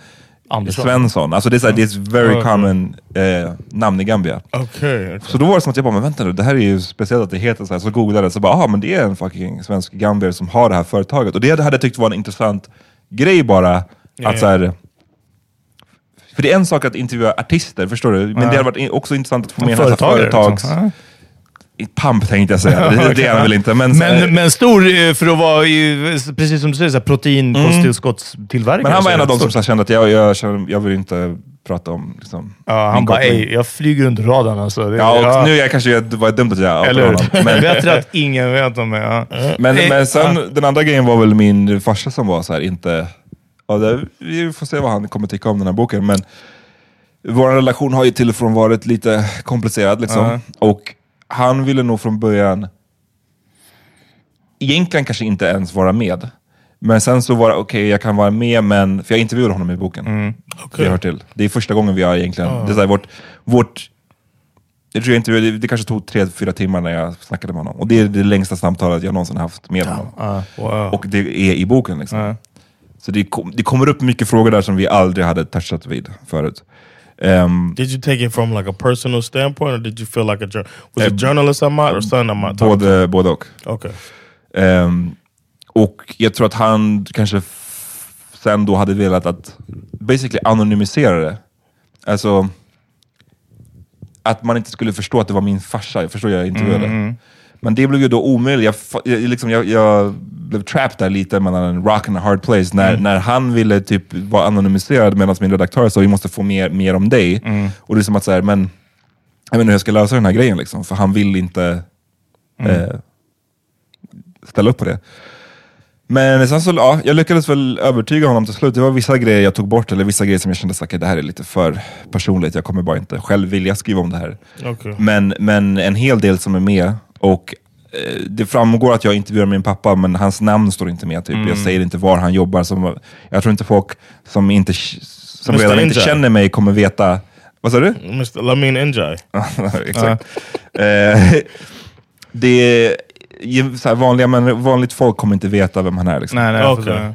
Andersson. Svensson. Alltså det är, här, det är ett very Ja, common eh, namn i Gambia. Okej. Så då var det som att jag bara, men vänta nu, det här är ju speciellt att det heter så här. Så googlade jag, så bara, aha, men det är en fucking svensk gambier som har det här företaget. Och det hade jag tyckt var en intressant grej bara. Ja, att så här, för det är en sak att intervjua artister, förstår du? Men Ja. det hade varit också intressant att få med en massa företags... liksom. Ja. Pamp tänkte jag säga, [LAUGHS] det, det är han väl inte. Men, Men, men stor eh, för att vara, precis som du säger, så här protein, kosttillskottstillverkare. men han var en av de som så kände att jag, jag, känner, jag vill inte prata om liksom, Ja, han bara, ej, jag flyger under radarn alltså. Det, Ja, och nu är jag kanske, det var dumt att jag Eller hur? honom. Men, [LAUGHS] Bättre att ingen vet om det. Ja. [LAUGHS] men, Eh, men sen, ja. den andra grejen var väl min farsa som var så här, inte... Ja, det, vi får se vad han kommer tycka om den här boken, men vår relation har ju till och från varit lite komplicerad. Liksom. Ja. Och han ville nog från början egentligen kanske inte ens vara med. Men sen så var det, okej jag kan vara med, men, för jag intervjuade honom i boken. Mm. Vi hör till. Det är första gången vi har egentligen, Ah. det är så här, vårt, vårt jag tror jag intervjuade, det kanske tog tre, fyra timmar när jag snackade med honom. Och det är det längsta samtalet jag någonsin haft med honom. Ja. Wow. Och det är i boken. Liksom. Ja. Så det, kom, det kommer upp mycket frågor där som vi aldrig hade touchat vid förut. Ehm, Did you take it from like a personal standpoint, or did you feel like a was Eh, it journalist Ahmad or son Ahmad? både, både och. Okay. Ehm, och jag tror att han kanske sen då hade velat att basically anonymisera det. Alltså att man inte skulle förstå att det var min farsa. Jag förstår jag intervjuade. Mm. Men det blev ju då omöjligt. Jag, jag, liksom, jag, jag blev trapped där lite mellan en rock and a hard place. När, Mm. när han ville typ vara anonymiserad medan min redaktör sa vi måste få mer, mer om dig. Mm. Och det är som att så här, men jag vet inte hur jag ska lösa den här grejen liksom. För han vill inte Mm. eh, ställa upp på det. Men sen så, ja, jag lyckades väl övertyga honom till slut. Det var vissa grejer jag tog bort, eller vissa grejer som jag kände att det här är lite för personligt. Jag kommer bara inte själv vilja skriva om det här. Okay. Men, men en hel del som är med. Och eh, det framgår att jag intervjuar min pappa, men hans namn står inte med. Typ. Mm. Jag säger inte var han jobbar. Som, jag tror inte folk som, inte, som Mr. redan inte Ninja. känner mig kommer veta. Vad sa du? Mr. Lamin Njai. [LAUGHS] Exakt. Eh, [LAUGHS] det är, ju så här, vanliga, men vanligt folk kommer inte veta vem han är. Liksom. Nej, nej, jag Okej. förstår.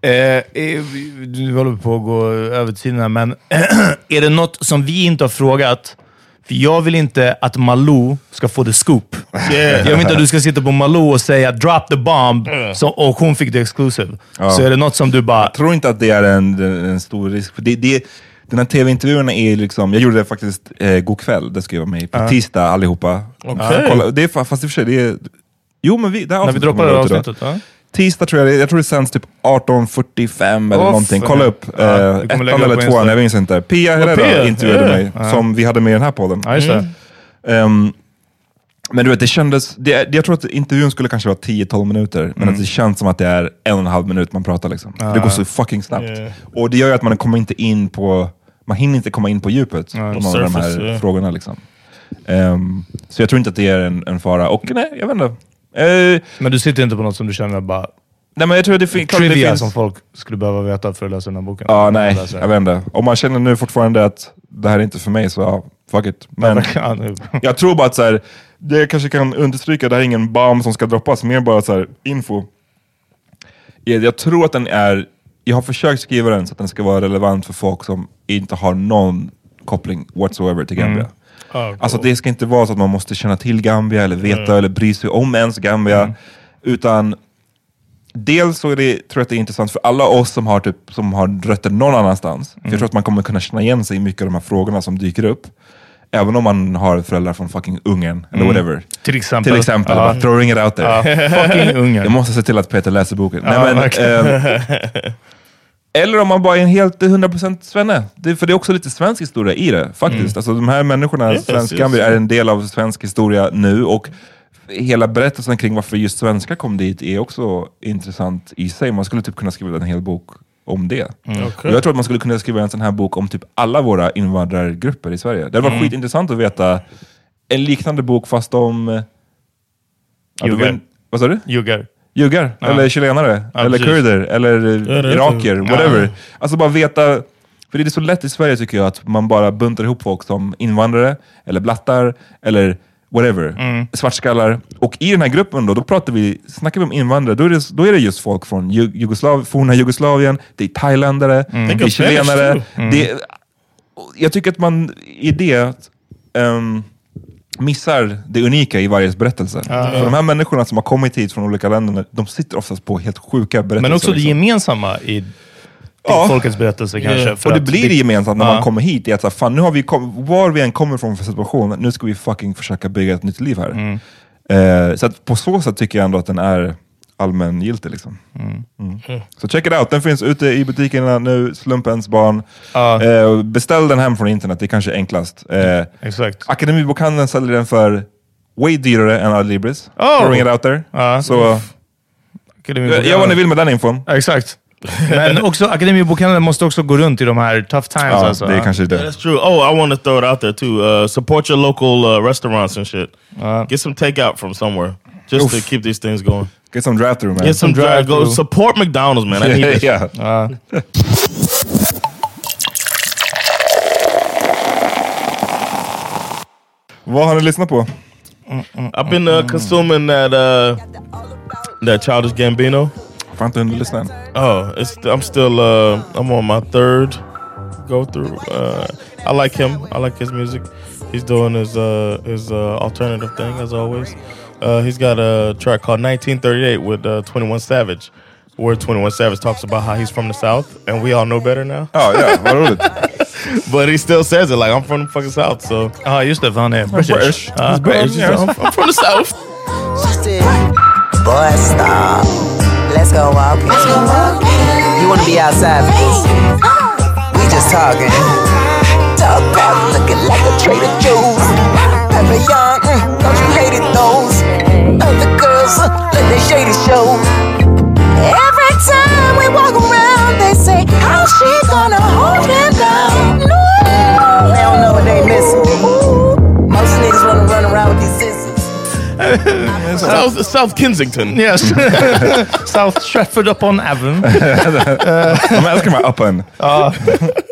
Nej. Eh, du håller på att gå över tiden här, men [CLEARS THROAT] är det något som vi inte har frågat? Jag vill inte att Malou ska få the scoop. Jag vill inte att du ska sitta på Malou och säga drop the bomb, så, och hon fick det exclusive. Ja. Så är det något som du bara... Jag tror inte att det är en, en stor risk. För det, det, den här tv-intervjuerna är liksom, jag gjorde det faktiskt eh, god kväll, det ska jag vara med i. På tisdag allihopa. Ja, kolla, det är, fa- fast i och för sig, det är... Jo men vi, det här När vi droppar det avsnittet. Ja. Tisdag tror jag. Jag tror det sänds typ 18.45 eller Åh, någonting. Kolla upp. Ja, eh, ettan eller tvåan, jag minns inte. Pia Herrera intervjuade Ja. mig, Ja. som vi hade med i den här podden. Det. Ehm, men du vet, det kändes... Det, jag tror att intervjun skulle kanske vara 10-12 minuter, men att det känns som att det är en och en halv minut man pratar. Liksom. För Det går så fucking snabbt. Yeah. Och det gör ju att man kommer inte in på... Man hinner inte komma in på djupet på några av de här Surface, frågorna. Liksom. Ehm, så jag tror inte att det är en, en fara. Och nej, jag vet inte. Eh, Men du sitter inte på något som du känner bara... nej, men jag tror det, fin- klart det Trivia finns... som folk skulle behöva veta för att läsa den här boken. Ja, nej, jag vet inte. Om man känner nu fortfarande att det här är inte för mig, så ja, fuck it. Men jag tror bara att så här, det kanske kan understryka, det här är ingen bomb som ska droppas, mer bara så här, info. Jag tror att den är, jag har försökt skriva den så att den ska vara relevant för folk som inte har någon koppling whatsoever till Gambia. Alltså det ska inte vara så att man måste känna till Gambia eller veta eller bry sig om ens Gambia. Utan dels så är det, tror jag att det är intressant för alla oss som har, typ, som har rötter någon annanstans. För jag tror att man kommer kunna känna igen sig i mycket av de här frågorna som dyker upp. Även om man har föräldrar från fucking Ungern eller whatever. Till exempel. Till exempel, Ja. bara throwing it out Ja, there. [LAUGHS] fucking Ungern. Jag måste se till att Peter läser boken. Ja, Nej, men, verkligen. [LAUGHS] eller om man bara är en helt 100% svenne. Det, för det är också lite svensk historia i det, faktiskt. Alltså, de här människorna, Yes, svensk yes. Är en del av svensk historia nu. Och hela berättelsen kring varför just svenskar kom dit är också intressant i sig. Man skulle typ kunna skriva en hel bok om det. Och jag tror att man skulle kunna skriva en sån här bok om typ alla våra invandrargrupper i Sverige. Det var skitintressant att veta en liknande bok fast om... ja, Juggar. en- Vad sa du? Juggar. Juggar, eller chilenare, Ja, eller precis. kurder, eller Ja, iraker, whatever. Alltså bara veta, för det är så lätt i Sverige tycker jag att man bara buntar ihop folk som invandrare, eller blattar, eller whatever, svartskallar. Och i den här gruppen då, då pratar vi, snackar vi om invandrare, då är det, då är det just folk från Ju- Jugoslav, forna Jugoslavien, det är thailändare, det är chilenare. too. Det, jag tycker att man i det ehm, missar det unika i varje berättelse. För de här människorna som har kommit hit från olika länder, de sitter oftast på helt sjuka berättelser. Men också det liksom. gemensamma i Ja. folkets berättelse kanske. för Och det blir det gemensamt när Ja. man kommer hit. i Att, fan, nu har vi kom, var vi än kommer från för situation, nu ska vi fucking försöka bygga ett nytt liv här. Mm. Eh, så på så sätt tycker jag ändå att den är allmängiltig. Liksom. Mm. Så check it out, den finns ute i butikerna nu, Slumpens barn. Ja. Eh, beställ den hem från internet, det är kanske enklast. Eh, Exakt. Akademibokhandeln säljer den för way dyrare än Adlibris. Oh. Throwing it out there. Ja. Så, Akademibokhandeln. gör vad ni vill med den infon. Exakt. [LAUGHS] Men också Akademibokhandeln måste också gå runt i de här tough times. Ja, alltså. det är kanske det. That's true. Oh, I want to throw it out there too. Uh, support your local uh, restaurants and shit. Get some takeout from somewhere just to keep these things going. Get some drive through man. Get some drive. Go support McDonald's, man. I need [LAUGHS] this. yeah. Ja. Vad har ni lyssnat på? I've been uh, consuming that uh, that Childish Gambino. Får inte hunnit lyssna än. Oh, it's I'm still uh, I'm on my third go through. Uh, I like him. I like his music. He's doing his uh, his uh, alternative thing as always. Uh, he's got a track called 1938 with uh, 21 Savage, where 21 Savage talks about how he's from the South, and we all know better now. Ja, ja, vad roligt. But he still says it like I'm from the fucking South, so Ja, just det. För han är British. British. Ja. he's British. He's- I'm, I'm from the South. [LAUGHS] Boy, stop. Let's go walking. Let's go walking. You wanna be outside for this? We just talking. [LAUGHS] Talk about looking like a Trader Joe's. [LAUGHS] Ever shady show. Every time we walk around, they say, How's she gonna hold him down? No, they don't know what they missing. Most niggas wanna run around with these scissors. South South Kensington. Yes. [LAUGHS] South Stratford [LAUGHS] uh, upon Avon. De älskar de här uppen.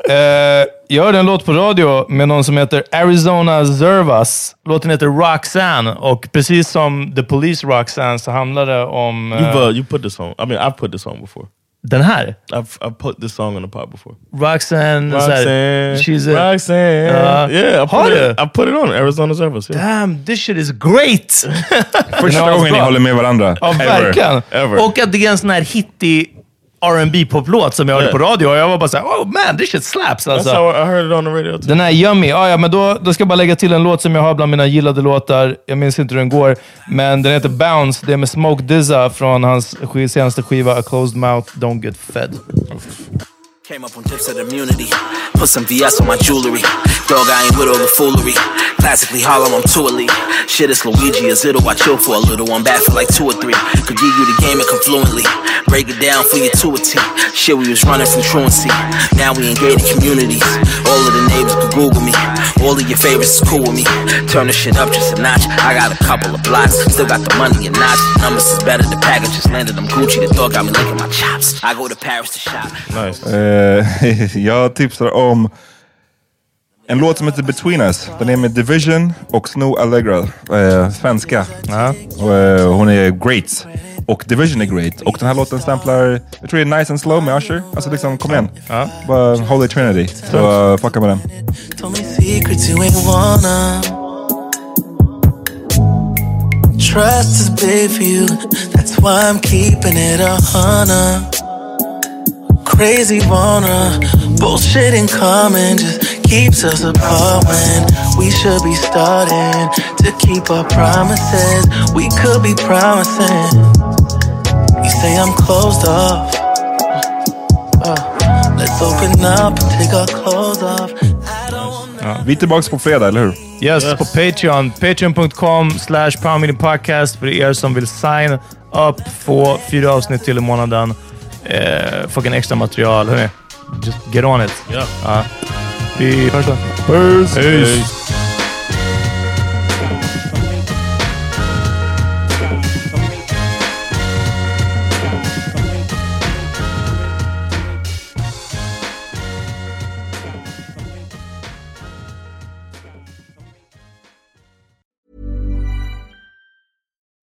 Eh, jag hörde en låt på radio med någon som heter Arizona Zervas. Låten heter Roxanne och precis som The Police Roxanne så handlar det om You've uh, you put this song. I mean, I've put this song before. den här. I've I've put this song on the pod before. Roxanne. Roxanne, she's a, Roxanne. Ja. yeah, I Har put, it, I put it on Arizona Service. Yeah. Damn, this shit is great! Första [LAUGHS] gången ni håller med varandra. Ja, Ever. verkligen. Ever. Och att det är en sån här hittig R&B poplåt som jag hörde på radio och jag var bara såhär, oh man, this shit slaps. That's Alltså. how I heard it on the radio too. Den här Yummy, ja, ja, men då, då ska jag bara lägga till en låt som jag har bland mina gillade låtar. Jag minns inte hur den går, men den heter Bounce. Det är med Smoke Dizza från hans senaste skiva A Closed Mouth Don't Get Fed. Came up on tips of immunity. Put some VS on my jewelry. Dog, I ain't with all the foolery. Classically Harlem, I'm too elite. Shit, it's Luigi, a Zitto, I chill for a little. I'm bad for like two or three. Could give you the game and come fluently. Break it down for you to a T. Shit, we was running from truancy. Now we in gated communities. All of the neighbors could Google me. All of your favorites is cool with me. Turn the shit up just a notch. I got a couple of blocks. Still got the money and knots. Numbers is better. The package just landed. I'm Gucci. The dog got me licking my chops. I go to Paris to shop. Nice. Eh, [LAUGHS] jag tipsar om en låt som heter Between Us. Den är med Division och Snow Allegra. Eh, svenska. Och, eh, hon är great. Och Division är great. Och den här låten samplar, jag tror det är Nice and Slow med Usher. Alltså liksom, kom igen. Bara Holy Trinity. Så uh, fucka med den. Trust is big for you, that's why I'm keeping it a hundred. Crazy wanna, bullshit in common just keeps us apart when we should be starting to keep our promises. We could be promising. You say I'm closed off. Uh, let's open up and take our clothes off. Vi är tillbaka på fredag, eller hur? Yes, på Patreon. Patreon.com slash podcast för er som vill sign up. Få fyra avsnitt till i månaden. Eh, fucking extra material. Hörni, just get on it. Ja. Ja. Vi hörs då. Peace. Peace.